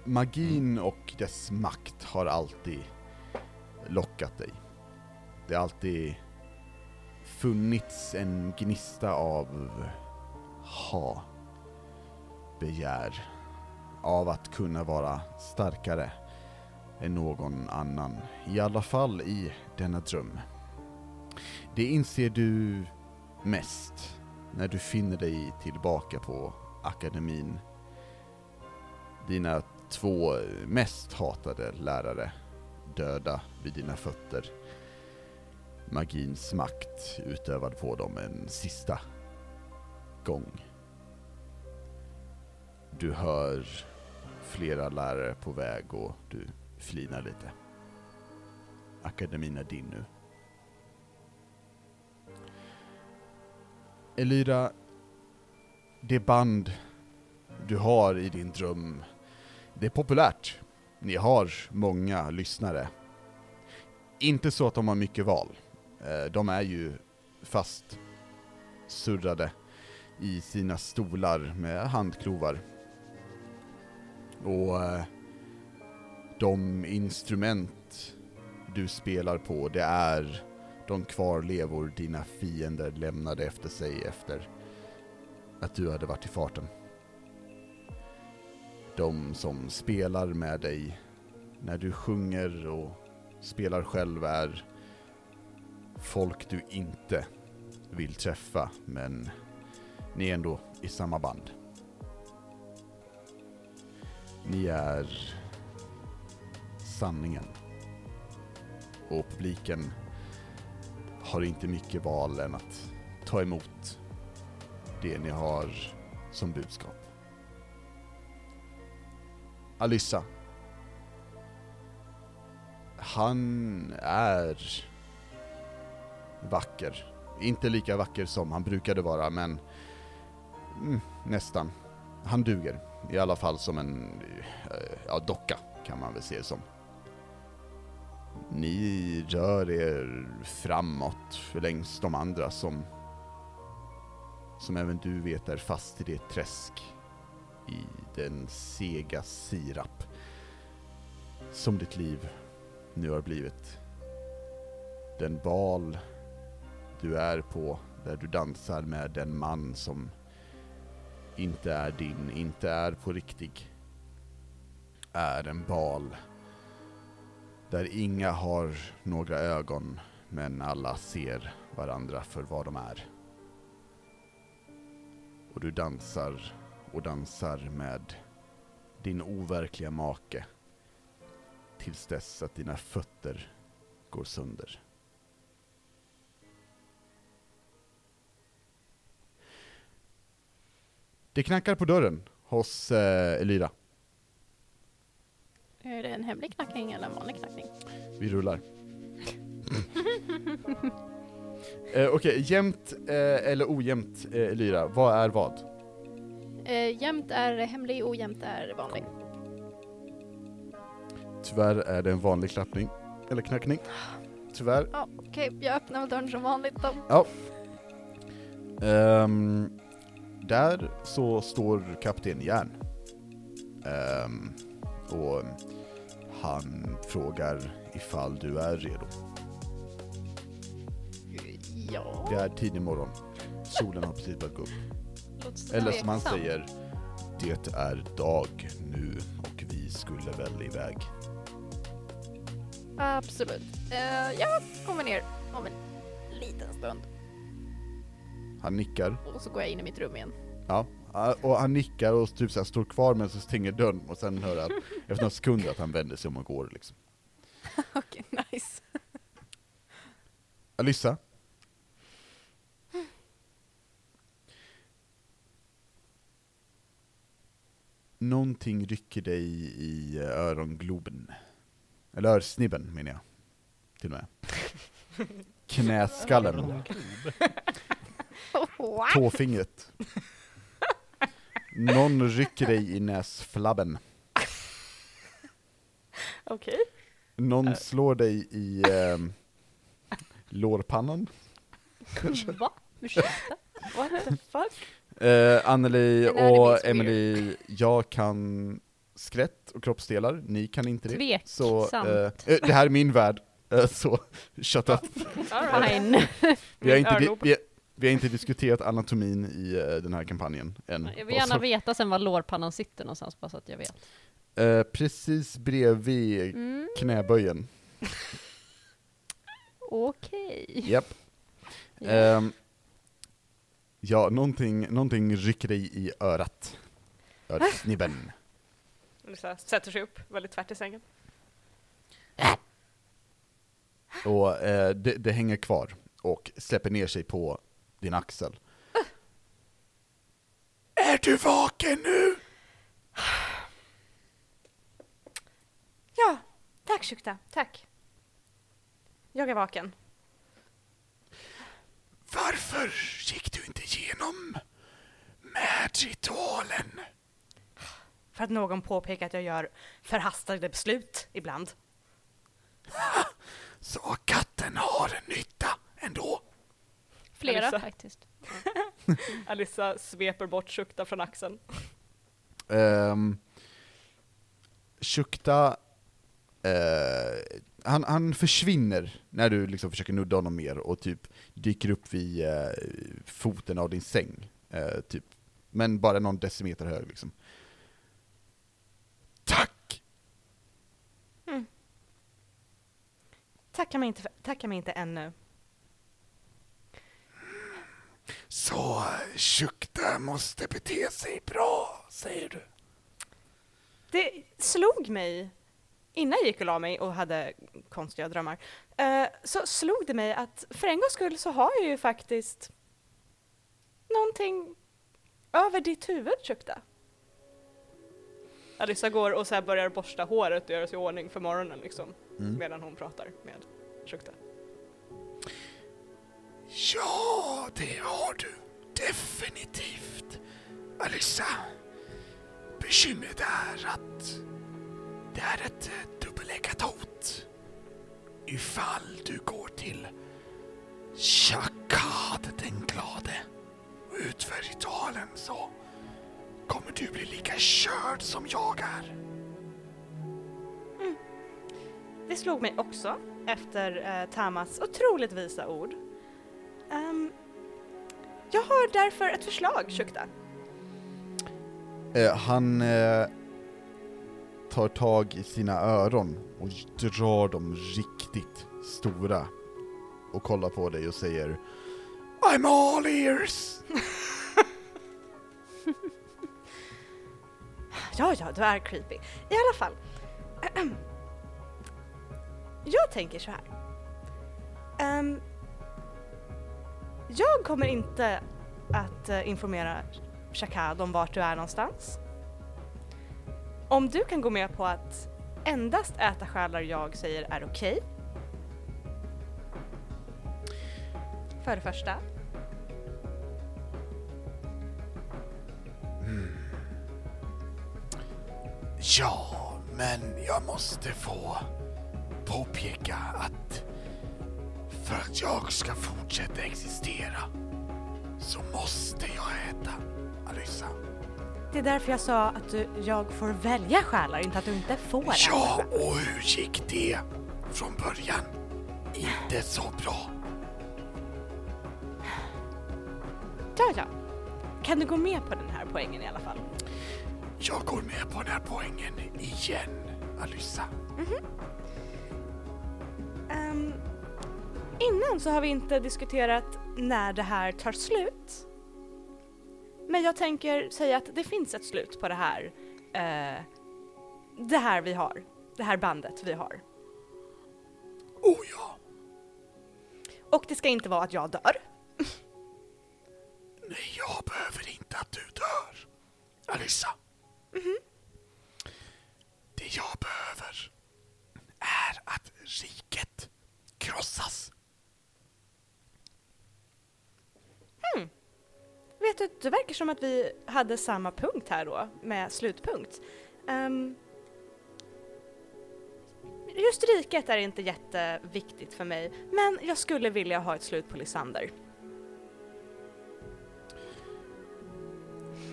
magin och dess makt har alltid lockat dig. Det har alltid funnits en gnista av ha, begär, av att kunna vara starkare än någon annan. I alla fall i denna dröm. Det inser du mest när du finner dig tillbaka på akademin. Dina två mest hatade lärare döda vid dina fötter. Magins makt utövad på dem en sista gång. Du hör flera lärare på väg och du flinar lite. Akademin är din nu. Elira, det band du har i din dröm, det är populärt. Ni har många lyssnare. Inte så att de har mycket val. Eh, de är ju fast surrade i sina stolar med handklovar. Och eh, de instrument du spelar på, det är de kvarlevor dina fiender lämnade efter sig efter att du hade varit i farten. De som spelar med dig när du sjunger och spelar själv är folk du inte vill träffa, men ni är ändå i samma band. Ni är sanningen. Och publiken har inte mycket val än att ta emot det ni har som budskap. Alyssa. Han är vacker. Inte lika vacker som han brukade vara, men mm, nästan. Han duger. I alla fall som en eh, ja, docka, kan man väl se det som. Ni rör er framåt längs de andra som som även du vet är fast i det träsk i den sega sirap som ditt liv nu har blivit. Den bal du är på där du dansar med den man som inte är din, inte är på riktig, är en bal där inga har några ögon men alla ser varandra för vad de är. Och du dansar och dansar med din overkliga make tills dess att dina fötter går sönder. Det knackar på dörren hos eh, Elira. Är det en hemlig knackning eller en vanlig knackning? Vi rullar. eh, Okej, jämnt eh, eller ojämnt eh, Elira, vad är vad? Eh, jämnt är hemlig, ojämnt är vanlig. Tyvärr är det en vanlig klappning, eller knackning. Tyvärr. Ja, Okej, jag öppnar dörren som vanligt då. Ehm, där så står kapten Järn. Ehm, och han frågar ifall du är redo. Ja. Det är tidig morgon. Solen har precis börjat gå upp. Eller som han säger, det är dag nu och vi skulle väl iväg. Absolut. Uh, jag kommer ner om en liten stund Han nickar, och så går jag in i mitt rum igen. ja, och han nickar och typ så här står kvar men så stänger dörren och sen hör jag efter några sekunder att han vänder sig om och går liksom. Okej, nice. Alyssa? Någonting rycker dig i örongloben. Eller örsnibben menar jag. Till och med. Knäskallen. What? Tåfingret. Någon rycker dig i näsflabben. Okej. Någon slår dig i eh, lårpannan. Va? Ursäkta? What the fuck? Eh, Anneli och. Emily, jag kan skelett och kroppsdelar, ni kan inte det. Så Tveksamt. eh, eh, det här är min värld, eh, så shut up. Fine. Vi har, inte, vi, vi har inte diskuterat anatomin i eh, den här kampanjen än. Jag vill gärna Så, veta sen var lårpannan sitter någonstans bara så att jag vet. eh, precis bredvid Mm, knäböjen. Okej. Japp. Ja. Ehm, ja, någonting, någonting rycker dig i örat. Örsnibben. Sätter sig upp väldigt tvärt i sängen. Och eh, det, det hänger kvar och släpper ner sig på din axel. Är du vaken nu? Ja, tack Shukta, tack. Jag är vaken. Varför gick du inte igenom med ritualen? För att någon påpekar att jag gör förhastade beslut ibland. Så katten har en nytta ändå. Flera Alissa. faktiskt. Alissa sveper bort Shukta från axeln. Um, Shukta, eh, han, han försvinner när du liksom försöker nudda honom mer och typ dyker upp vid eh, foten av din säng. Eh, typ. Men bara någon decimeter hög liksom. Tack! Tacka mig inte, tacka mig inte ännu. Så Shukta måste bete sig bra, säger du? Det slog mig, innan jag gick och la mig och hade konstiga drömmar, eh, så slog det mig att för en gångs skull så har jag ju faktiskt någonting över ditt huvud, Shukta. Alissa går och så börjar borsta håret och göra sig i ordning för morgonen liksom, Mm. medan hon pratar med Shukta. Ja, det har du definitivt. Alissa, bekymret är att det är ett eh, dubbeleggat hot. Ifall du går till Shakad den glade och utför ritualen så kommer du bli lika körd som jag är. Mm. Det slog mig också efter eh, Tamas otroligt visa ord. Ehm, jag har därför ett förslag, Shukta. Eh, han eh, tar tag i sina öron och drar dem riktigt stora och kollar på dig och säger I'm all ears! Ja, ja, du är creepy. I alla fall. Jag tänker så här. Ehm, jag kommer inte att eh, informera Shakad om vart du är någonstans. Om du kan gå med på att endast äta själar jag säger är okej. För det första. Mm. Ja, men jag måste få påpeka att för att jag ska fortsätta existera så måste jag äta Alyssa. Det är därför jag sa att du, jag får välja själar, inte att du inte får en. Ja, och hur gick det från början? Inte så bra. Ja, ja. Kan du gå med på den här poängen i alla fall? Jag går med på den här poängen igen, Alyssa. Ehm, innan så har vi inte diskuterat när det här tar slut. Men jag tänker säga att det finns ett slut på det här. eh, det här vi har. Det här bandet vi har. Oh ja, Och det ska inte vara att jag dör. nej jag behöver inte att du dör. Alyssa. Det jag behöver är att riket krossas. Hmm. Vet du, det verkar som att vi hade samma punkt här då, med slutpunkt. Um, just riket är inte jätteviktigt för mig, men jag skulle vilja ha ett slut på Lysander.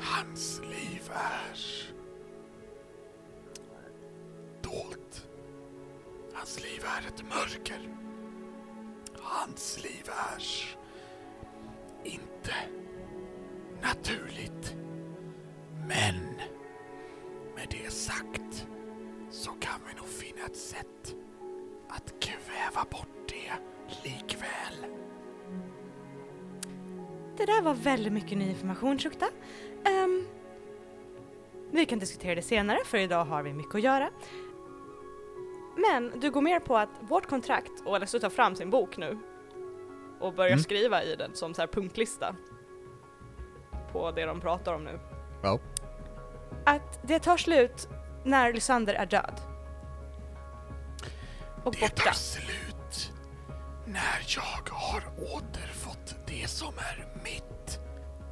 Hans liv är dolt. Hans liv är ett mörker. Hans liv är inte naturligt. Men med det sagt så kan vi nog finna ett sätt att kväva bort det likväl. Det där var väldigt mycket ny information, Shukta. Um, vi kan diskutera det senare, för idag har vi mycket att göra. Men du går mer på att vårt kontrakt, och Alessio tar fram sin bok nu och börjar Mm. skriva i den som så här punktlista på det de pratar om nu. Ja. Att det tar slut när Lysander är död. Och Det borta. tar slut när jag har återfått det som är mitt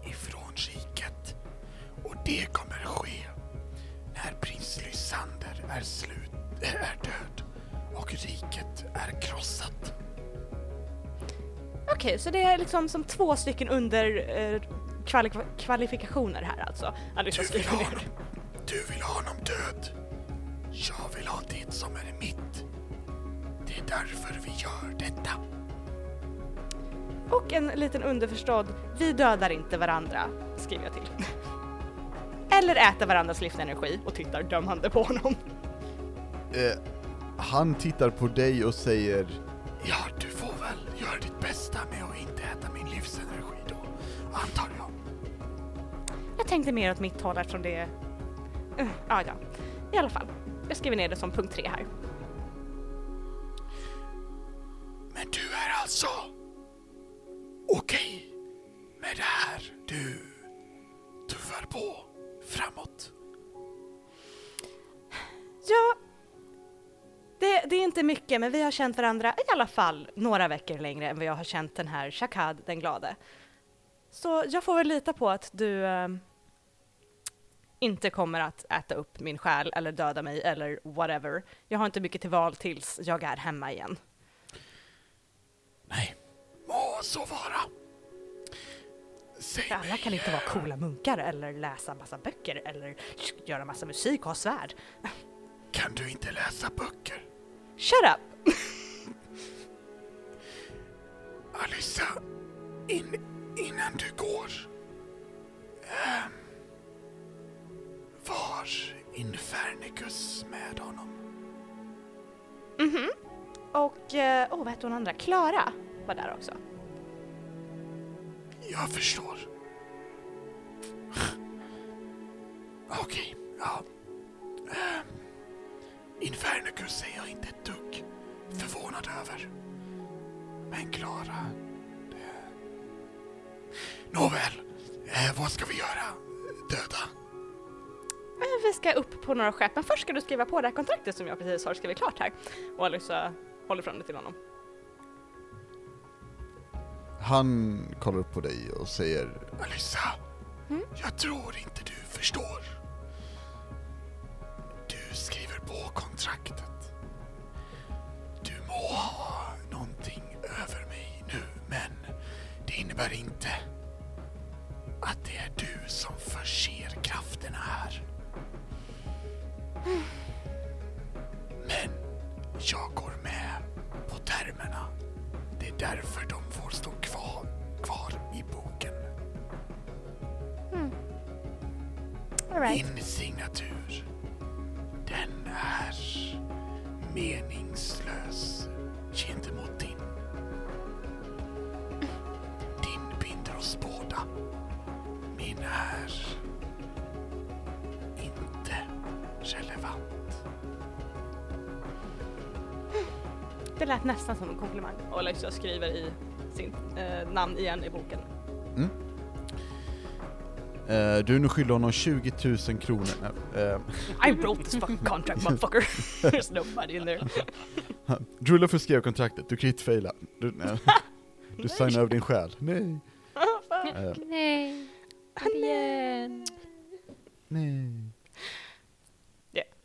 ifrån riket. Och det kommer ske när prins Lysander är, slut, är död och riket är krossat. Okej, så det är liksom som två stycken under eh, kvali- kvalifikationer här alltså. Alice Du vill ha honom. Du vill ha honom död. Jag vill ha det som är mitt. Det är därför vi gör detta. Och en liten underförstådd, vi dödar inte varandra, skriver jag till. Eller äter varandras livsenergi och tittar dömande på honom. Eh, han tittar på dig och säger Ja, med att inte äta min livsenergi då, antar jag. Jag tänkte mer åt mitt håll eftersom det. Uh, ja, ja. I alla fall. Jag skriver ner det som punkt tre här. Men du är alltså okej med det här? Du tuffar på framåt? Ja, det, det är inte mycket, men vi har känt varandra i alla fall några veckor längre än vad jag har känt den här Shakad den glade. Så jag får väl lita på att du ehm, inte kommer att äta upp min själ eller döda mig eller whatever. Jag har inte mycket till val tills jag är hemma igen. Nej, må så vara. Säg Alla mig, kan inte vara coola munkar eller läsa massa böcker eller göra massa musik och ha svärd. kan du inte läsa böcker? Shut up! Alyssa, in, innan du går. ehm, var Infernicus med honom? Mhm. Och, eh, åh vad hette hon andra? Klara var där också. Jag förstår. Okej, ja. Ehm, Infernicus är jag inte ett dugg förvånad över. Men Klara, det... Nåväl, eh, vad ska vi göra? Döda? Eh, Vi ska upp på några skepp, men först ska du skriva på det här kontraktet som jag precis har skrivit klart här. Och Alyssa håller fram det till honom. Han kollar upp på dig och säger Alyssa, jag tror inte du förstår. På kontraktet. Du må ha någonting över mig nu, men det innebär inte att det är du som förser krafterna här. Men jag går med på termerna. Det är därför de får stå kvar, kvar i boken. All right. Din signatur, är meningslös gentemot din. Din binder oss båda. Min är inte relevant. Det lät nästan som en komplimang. Och Alexa skriver i sin eh, namn igen i boken. Eh, du är nu skyldig honom 20 000 kronor. Uh, I wrote this fucking contract motherfucker. There's nobody in there. Att skriva kontraktet, du kritfaila. Du, nej. du signar över din själ. Nej. Eh, Nej. Inte igen. nej.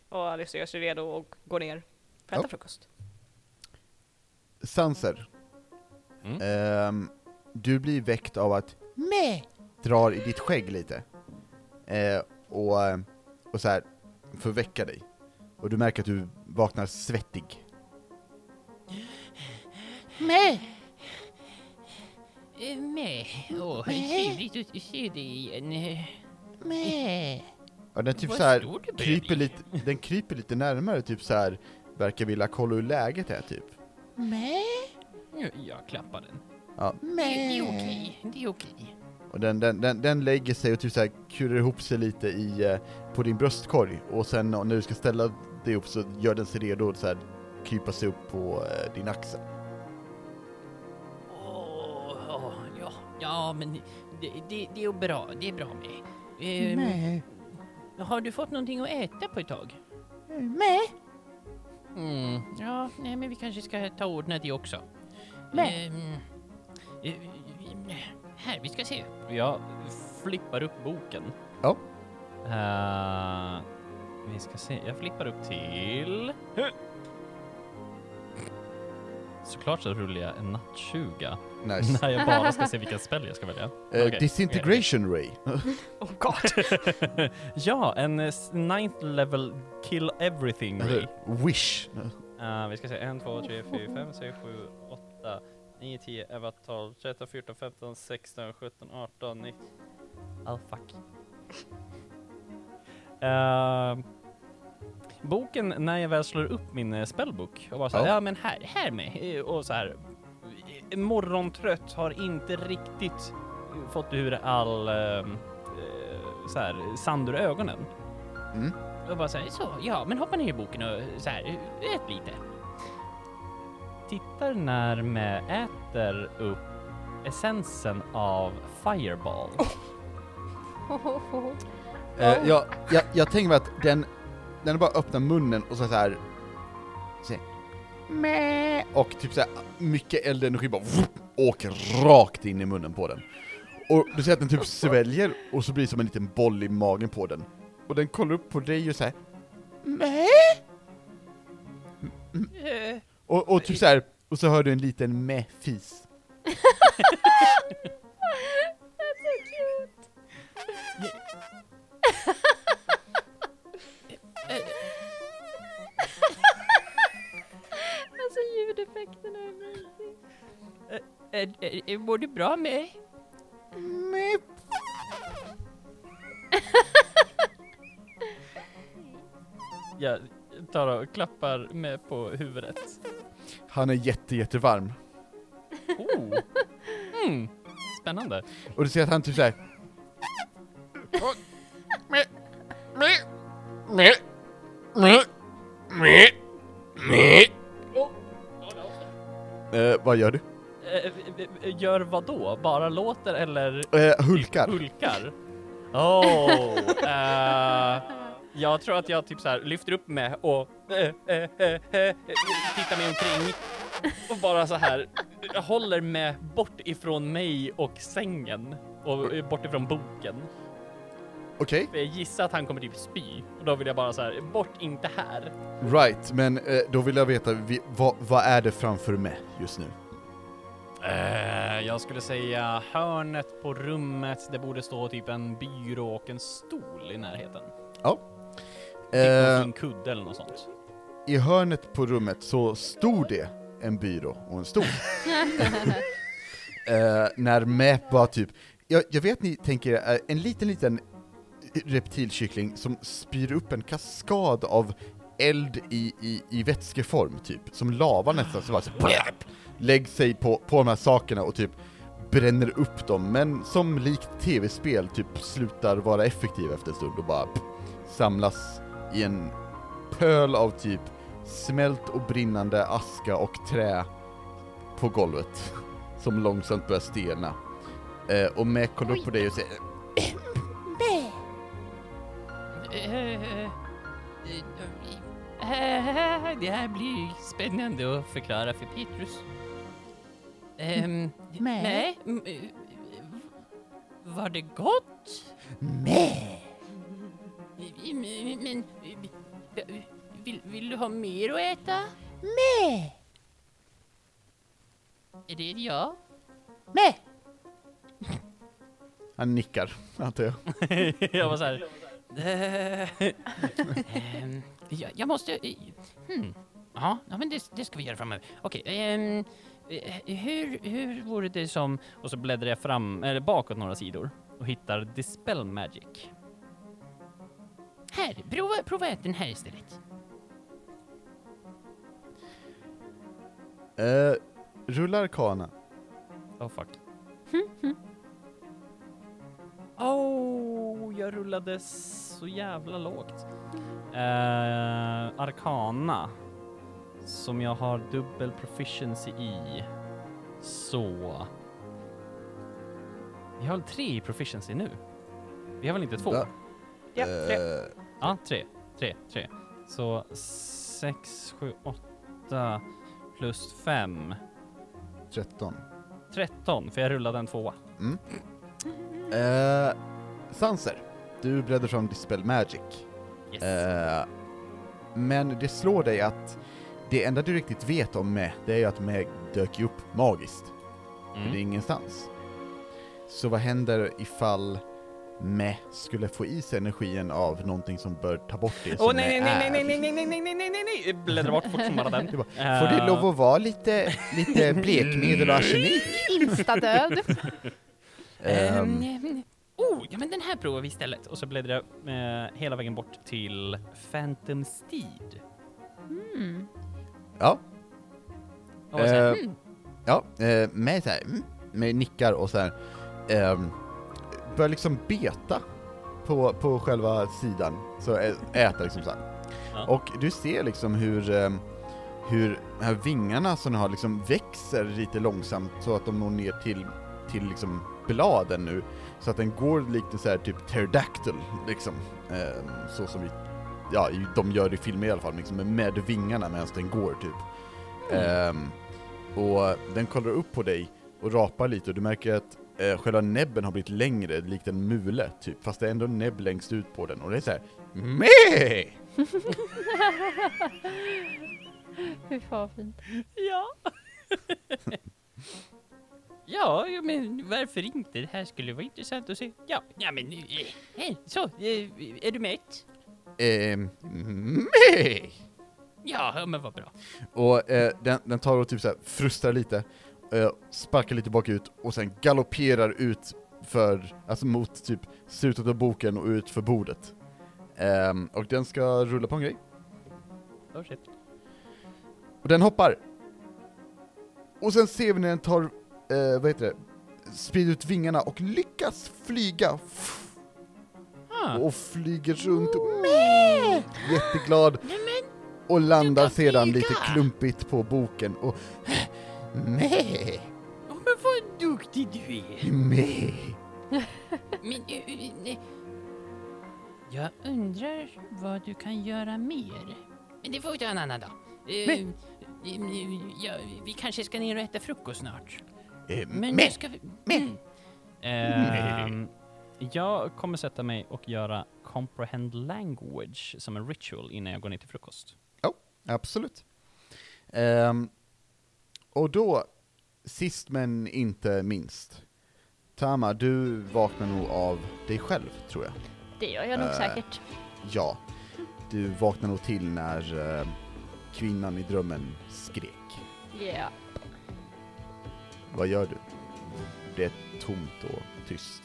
Och Alice gör sig redo och går ner för att äta Ja. frukost. Sanser. Mm. Ehm, du blir väckt av att meh drar i ditt skägg lite. Eh, och, och så här för att väcka dig. Och du märker att du vaknar svettig. Med. Åh, trevligt att se dig igen. Ja, den typ Vad så här stor du börjar kryper lite, den kryper lite närmare, typ så här verkar vilja kolla hur läget är typ. Jag, jag klappar den. Ja. Det, det är okej, det är okej. Och den, den, den, den lägger sig och typ så här kurar ihop sig lite i, eh, på din bröstkorg. Och sen när du ska ställa dig upp så gör den sig redo att så här krypa sig upp på eh, din axel. Åh, ja, ja, men det, det, det är bra, det är bra med. Ehm, Har du fått någonting att äta på ett tag? Mm, ja, nej men vi kanske ska ta och ordna det också. Ehm, eh, här, vi ska se. Jag flippar upp boken. Ja. Eh, vi ska se, jag flippar upp till... Såklart så rullar jag en nattsuga Nice. när jag bara ska se vilken spell jag ska välja. Eh, Okej, disintegration ray. Oh god. ja, en eh, ninth level kill everything ray. Wish. Eh, vi ska se, 1, 2, 3, 4, 5, 6, 7, 8, 9, 10, 11, 12, 13, 14, 15, 16, 17, 18, 19. Oh fuck. Eh, boken, när jag väl slår upp min eh, spellbok och bara såhär, Ja. ja. men här, här med. Och så här. morgontrött, har inte riktigt fått ur all eh, så här, sand ur ögonen. Mm. Och bara såhär, så, ja men hoppa ner i boken och så här, ät lite. Tittar närmare, äter upp essensen av Fireball. Eh, jag, jag, jag tänker mig att den, den bara öppnar munnen och så här, så Meh. och typ så här, mycket eldenergi bara vup, åker rakt in i munnen på den. Och du ser att den typ sväljer och så blir det som en liten boll i magen på den. Och den kollar upp på dig och säger Meh. Eh, Och, och typ så här, och så hör du en liten meh-fis. Alltså ljudeffekterna är amazing. eh, eh, Mår du bra med? Jag tar och klappar med på huvudet. Han är jätte, jättevarm. Oh. Mm. Spännande. Och du ser att han typ såhär... Eh, vad gör du? Eh, eh, Gör vad då? Bara låter eller Eh, hulkar. hulkar? Oh, eh, jag tror att jag typ så här lyfter upp mig och eh, eh, eh, eh, tittar mig omkring och bara så här håller mig bort ifrån mig och sängen och bort ifrån boken. Okej, För jag gissar att han kommer typ spy och då vill jag bara så här bort, inte här. right. Men eh, då vill jag veta, vi, vad, vad är det framför mig just nu? Eh, jag skulle säga hörnet på rummet, det borde stå typ en byrå och en stol i närheten. Typ Eh, en fin kudde eller något sånt. I hörnet på rummet så stod det en byrå och en stol. eh, när Map var typ, jag, jag vet ni tänker er, eh, en liten liten reptilkyckling som spyr upp en kaskad av eld i, i, i vätskeform typ, som lava nästan, så bara så, lägger sig på, på de här sakerna och typ bränner upp dem, men som likt tv-spel typ slutar vara effektiv efter en stund och bara pff, samlas i en pöl av typ smält och brinnande aska och trä på golvet, som långsamt börjar stelna. Eh, och Mac kollar upp på dig och säger Det här blir spännande att förklara för Petrus. Ehm, nej. eh, Var det gott? Mäh! Men, vill, vill du ha mer att äta? Mäh! Är det ett ja? Mäh! Han nickar, antar jag. jag var såhär, Ehm, jag, jag måste... eh, Hmm. Ja, ja, men det, det ska vi göra framöver. Okej, ehm, eh, hur, hur vore det som... och så bläddrar jag fram, eller bakåt några sidor och hittar Dispel Magic. Här, prova, prova ät den här istället. Eh, rulla arkana. Oh fuck. oh, jag rullade så jävla lågt. Eh, Arkana, som jag har dubbel proficiency i. Så... Vi har väl tre i proficiency nu? Vi har väl inte två? Ja. Ja, tre. Eh, Ja, tre. Tre, tre. Så sex, sju, åtta plus fem. 13. 13, för jag rullade en tvåa. Mm. Eh, Sanser, du bläddrar fram Dispel Magic. Yes. Eh, men det slår dig att det enda du riktigt vet om Meg, det är ju att Meg dök ju upp magiskt. För det är mm. ingenstans. Så vad händer ifall Meg skulle få i sig energin av någonting som bör ta bort det som Åh nej, Meh nej, nej, är? nej, nej, nej, nej, nej, nej, nej, nej, nej, bläddra bort fort som bara den. Får det lov att vara lite, lite blekmedel och arsenik? Instadöd. Ehm, Oh, ja men den här provar vi istället. Och så bläddrar jag eh, hela vägen bort till Phantom Steed. Mm. ja, Och säger, Eh, hmm, Ja, eh, med så här, mm, med nickar och så här, ehm, börjar liksom beta på, på själva sidan, så ä- äter liksom så här. Ja. Och du ser liksom hur, ehm, hur här vingarna som har liksom växer lite långsamt så att de når ner till, till liksom bladen nu, så att den går lite så här typ pterodactyl liksom, ehm, så som vi, ja, de gör i filmer i alla fall, liksom med vingarna medan den går typ. Ehm, och den kollar upp på dig och rapar lite och du märker att eh, själva näbben har blivit längre, likt en mule typ, fast det är ändå en näbb längst ut på den och det är såhär Meh! Fy fan vad fint. Ja. ja, ja, men varför inte? Det här skulle vara intressant att se. Ja, ja men eh, hej, så, eh, är du mätt? Ehm, meh! Ja, men vad bra. Och eh, den, den tar och typ såhär frustrar lite, eh, sparkar lite bakut och sen galopperar ut för, alltså mot typ slutet av boken och ut för bordet. Ehm, och den ska rulla på en grej. oh shit. Och den hoppar. Och sen ser vi när den tar, eh, vad heter det, sprider ut vingarna och lyckas flyga. Ah. Och flyger runt. Mäh! Jätteglad. Och landar sedan lite klumpigt på boken och Oh, men vad duktig du är. Mäh! Men, eh, eh, eh, jag undrar vad du kan göra mer. Men det får vi ta en annan dag. Eh, eh, ja, vi kanske ska ner och äta frukost snart. Eh, Men nu ska vi... Mm. Ehm, jag kommer sätta mig och göra comprehend language som en ritual innan jag går ner till frukost. Absolut. Ehm, och då sist men inte minst. Tama, du vaknar nog av dig själv, tror jag. Det gör jag nog Eh. säkert. Ja. Du vaknar nog till när eh, kvinnan i drömmen skrek. Yeah. Vad gör du? Det är tomt och tyst.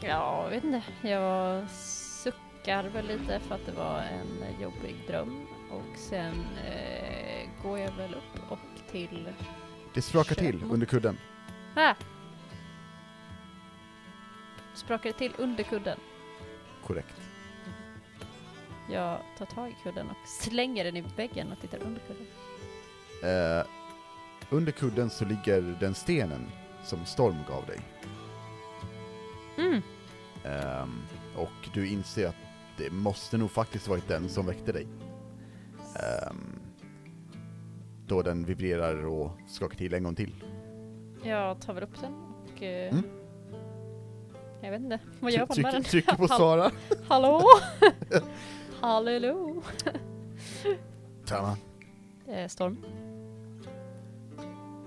Ja, jag vet inte. Jag suckar väl lite för att det var en jobbig dröm. Och sen eh, går jag väl upp och till... Det sprakar till under kudden. Ah! Sprakar det till under kudden. Korrekt. Jag tar tag i kudden och slänger den i väggen och tittar under kudden. Eh, under kudden så ligger den stenen som Storm gav dig. Mm. Ehm, och du inser att det måste nog faktiskt varit den som väckte dig. Ehm, då den vibrerar och skakar till en gång till. Jag tar väl upp den och... Eh, Mm. Jag vet inte. Vad gör man med den? Trycker på Hall- Sara. Hallå? Hallå? Tama, Eh, Storm.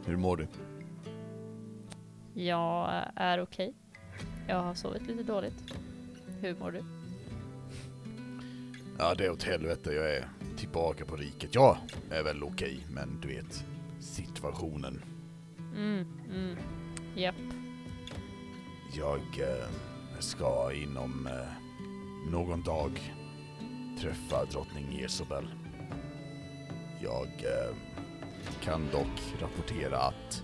hur mår du? Jag är okej. Jag har sovit lite dåligt. Hur mår du? Ja, det är åt helvete. Jag är tillbaka på riket. Jag är väl okej, men du vet, situationen. Mm, mm. Japp. Jag eh, ska inom eh, någon dag träffa drottning Jezebel. Jag eh, kan dock rapportera att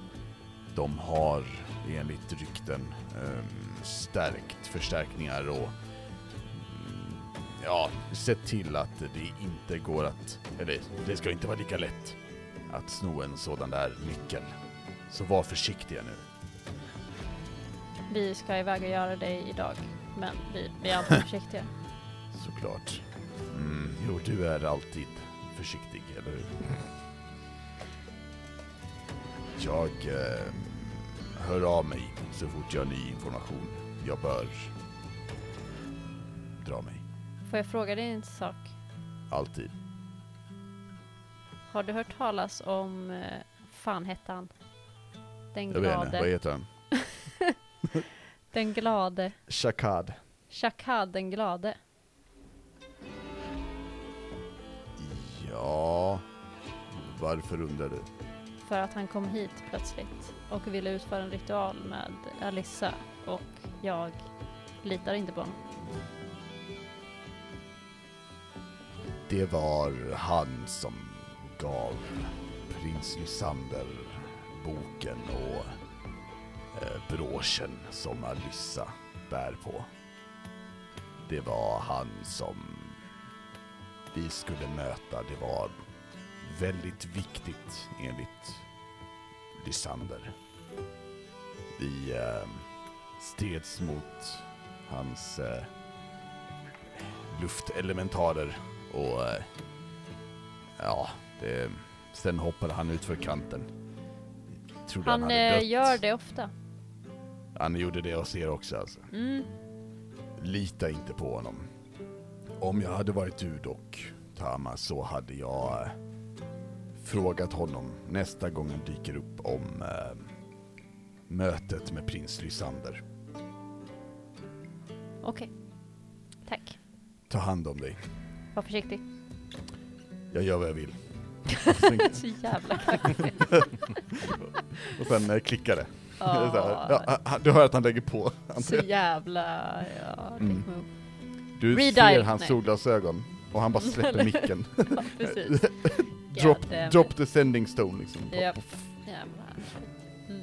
de har enligt rykten eh, stärkt förstärkningar och ja, sett till att det inte går att, eller det ska inte vara lika lätt att sno en sådan där nyckel. Så var försiktiga nu. Vi ska iväg och göra det idag. Men vi, vi är alltid försiktiga. Såklart. Mm, jo, du är alltid försiktig, eller hur? Jag eh, hör av mig så fort jag har ny information. Jag bör dra mig. Får jag fråga dig en sak? Alltid. Har du hört talas om, eh, fan hette han? Den Jag vet inte, vad glade, heter han? den glade, Shakad. Shakad den glade. Ja, varför undrar du? För att han kom hit plötsligt och ville utföra en ritual med Alissa och jag litar inte på honom. Det var han som gav prins Lysander boken och eh, broschen som Alyssa bär på. Det var han som vi skulle möta. Det var väldigt viktigt enligt Lysander. Vi eh, steds mot hans eh, luftelementarer och eh, ja, det, sen hoppade han ut för kanten. Trodde han, Han eh, gör det ofta. Han gjorde det hos er också alltså. Mm. Lita inte på honom. Om jag hade varit du dock, Tama, så hade jag eh, frågat honom nästa gång han dyker upp om eh, mötet med prins Lysander. Okej. Tack. Ta hand om dig. Var försiktig. Jag gör vad jag vill. Så jävla kaxig. och sen eh, klickar det. Så här, Åh, ja, han- du hör att han lägger på. Så jävla, ja, dick Mm. move. du Redial, ser hans nej. solglasögon och han bara släpper micken. Ja, precis. drop, God damn drop it. the sending stone liksom. Japp. Mm.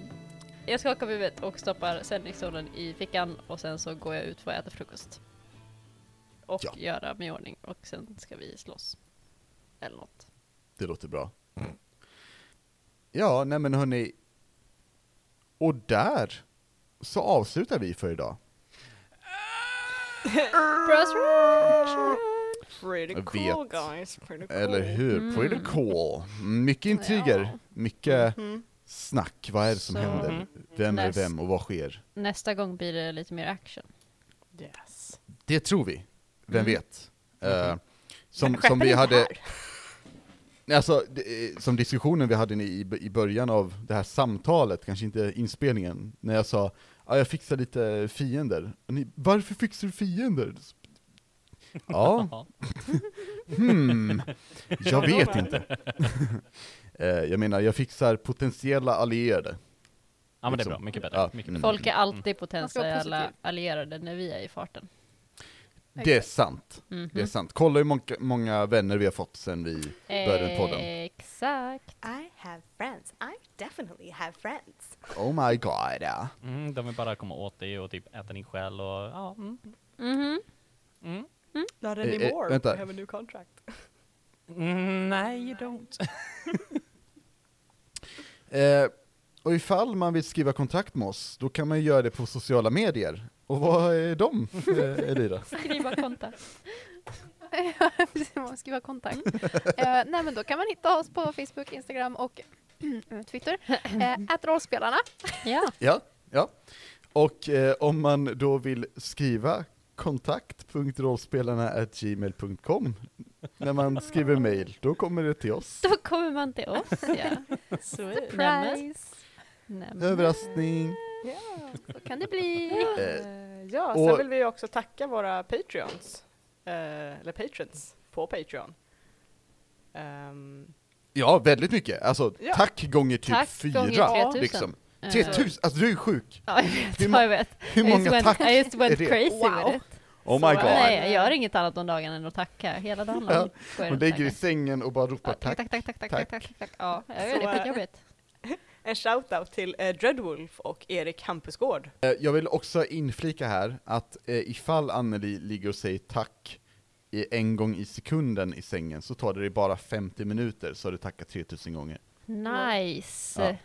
Jag skakar på huvudet och stoppar sändningsstolen i fickan och sen så går jag ut för att äta frukost. Och Ja. göra mig i ordning och sen ska vi slåss. Eller något. Det låter bra. Ja, nej men hörni. Och där så avslutar vi för idag. Pretty cool vet. guys, pretty cool. Eller hur? Mm. Pretty cool. Mycket intriger, Ja. mycket Mhm. snack. Vad är det som Så- händer? Vem är Näst- vem och vad sker? Nästa gång blir det lite mer action. Yes. Det tror vi. Vem Mm. vet? Eh, som, som vi hade... här. Alltså, det, eh, som diskussionen vi hade i, i början av det här samtalet, kanske inte inspelningen, när jag sa ja, jag fixar lite fiender. Ni, Varför fixar du fiender? Ja, hmm, jag vet inte. Eh, jag menar, jag fixar potentiella allierade. Ja men det är Liksom. bra, mycket bättre. Ja, mycket mm. bättre. Folk är alltid vara potentiella allierade när vi är i farten. Det är sant, Mhm. det är sant. Kolla hur många, många vänner vi har fått sen vi började podden. Exakt. I have friends. I definitely have friends. Oh my god, ja. Mm, de vill bara komma åt dig och typ äta din själ och ja, mm, Mhm. mm. Not Eh, eh, anymore. vänta. I have a new contract. Mm, nej, you don't. Eh, och ifall man vill skriva kontrakt med oss, då kan man ju göra det på sociala medier. Och vad är de, eh, Elira? Skriva kontakt. Man skriver kontakt. eh, nej men då kan man hitta oss på Facebook, Instagram och Twitter. Eh, Att rollspelarna. Ja. Ja, ja. Och eh, om man då vill skriva kontakt.rollspelarna.gmail.com när man skriver mail, då kommer det till oss. Då kommer man till oss, ja. Sweet. Nämen. Prize. Överraskning. Så kan det bli. Eh, Eh, ja, och- sen vill vi också tacka våra Patreons. Eh, eller patrons på Patreon. Ehm, ja, väldigt mycket. Alltså, Ja. tack gånger typ Tack fyra. gånger 3000. Liksom. Eh, 3000, alltså du är sjuk. Ja, jag vet. Hur Ja, jag vet. Hur I just många went, tack I just went är det? crazy Wow. with it. Oh my är god. det. Nej, jag gör inget annat om dagarna än att tacka. Hela dagen Ja. Hon och ligger i sängen och bara ropar Ja, tack. tack, tack, tack, tack, tack. tack, tack, tack. Ja, jag vet, det är eh, skitjobbigt. En shoutout till eh, Dreadwolf och Erik Hampusgård. Eh, Jag vill också inflika här att eh, ifall Anneli ligger och säger tack i en gång i sekunden i sängen så tar det dig bara 50 minuter så har du tackat 3000 gånger. Nice. Ja.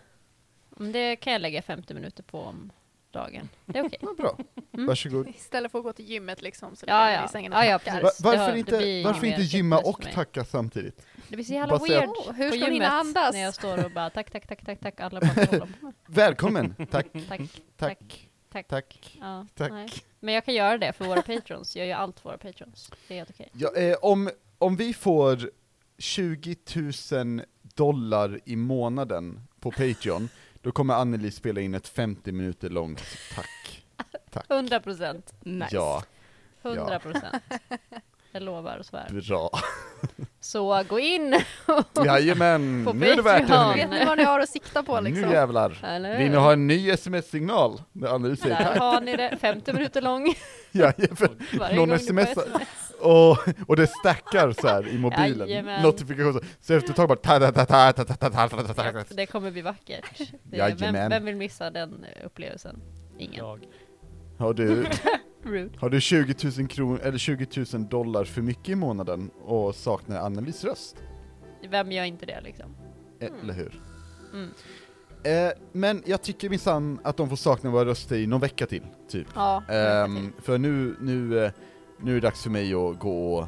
Mm, Det kan jag lägga 50 minuter på om dagen. Det är okej. Ja, bra, Mm. varsågod. Istället för att gå till gymmet liksom. Så Ja, ja. i sängen Ja, ja, tackar. precis. Va- det varför inte, varför inte gymma och tacka samtidigt? Det blir så jävla weird Oh, hur på ska gymmet andas? när jag står och bara tack, tack, tack, tack, tack, alla bara håller på. Välkommen! Tack, Tack, tack, tack. tack. Ja, Tack. Nej. Men jag kan göra det för våra patrons. Jag gör allt för våra patrons. Det är helt okej. Ja, eh, om, om vi får 20 000 dollar i månaden på Patreon, då kommer Anneli spela in ett 50 minuter långt tack. Tack. 100 procent. Nice. Ja, 100 procent. Jag lovar och svär. bra. Så gå in och... Jajamän, På nu är det värt det. Vet ni vad ni har att sikta på liksom? Nu jävlar. Eller Vill ni ha en ny sms-signal? När Anneli säger Där tack. har ni det. 50 minuter lång. Jajamän. Någon sms. Och, och det stackar så här i mobilen. Jajamän. Notifikationer. Så efter ett tag bara ta ta ta ta ta ta ta ta ta ta Ja, Det kommer bli vackert. Det, vem, Jajamän. vem vill missa den eh, upplevelsen? Ingen. Jag. Har du, Rude. har du 20 000 kronor, eller 20 000 dollar för mycket i månaden och saknar Annelies röst? Vem gör inte det liksom? Eller hur? Mm. Eh, men jag tycker minsann att de får sakna våra röster i någon vecka till, typ. Ja, Ehm, för nu, nu, eh, nu är det dags för mig att gå och,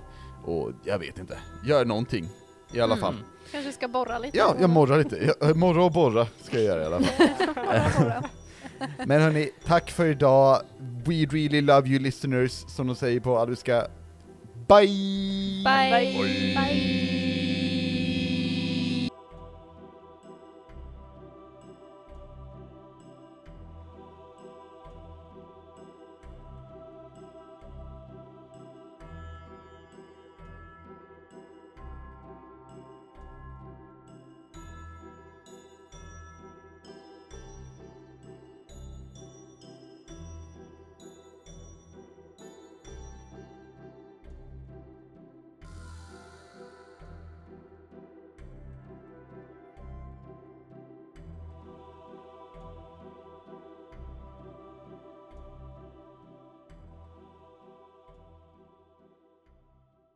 och jag vet inte, göra någonting. I alla Mm. fall. Kanske ska borra lite? Ja, jag morrar lite. Jag, morra och borra ska jag göra i alla fall. Men hörni, tack för idag. We really love you listeners, som de säger på alviska. Bye! Bye! Bye. Bye.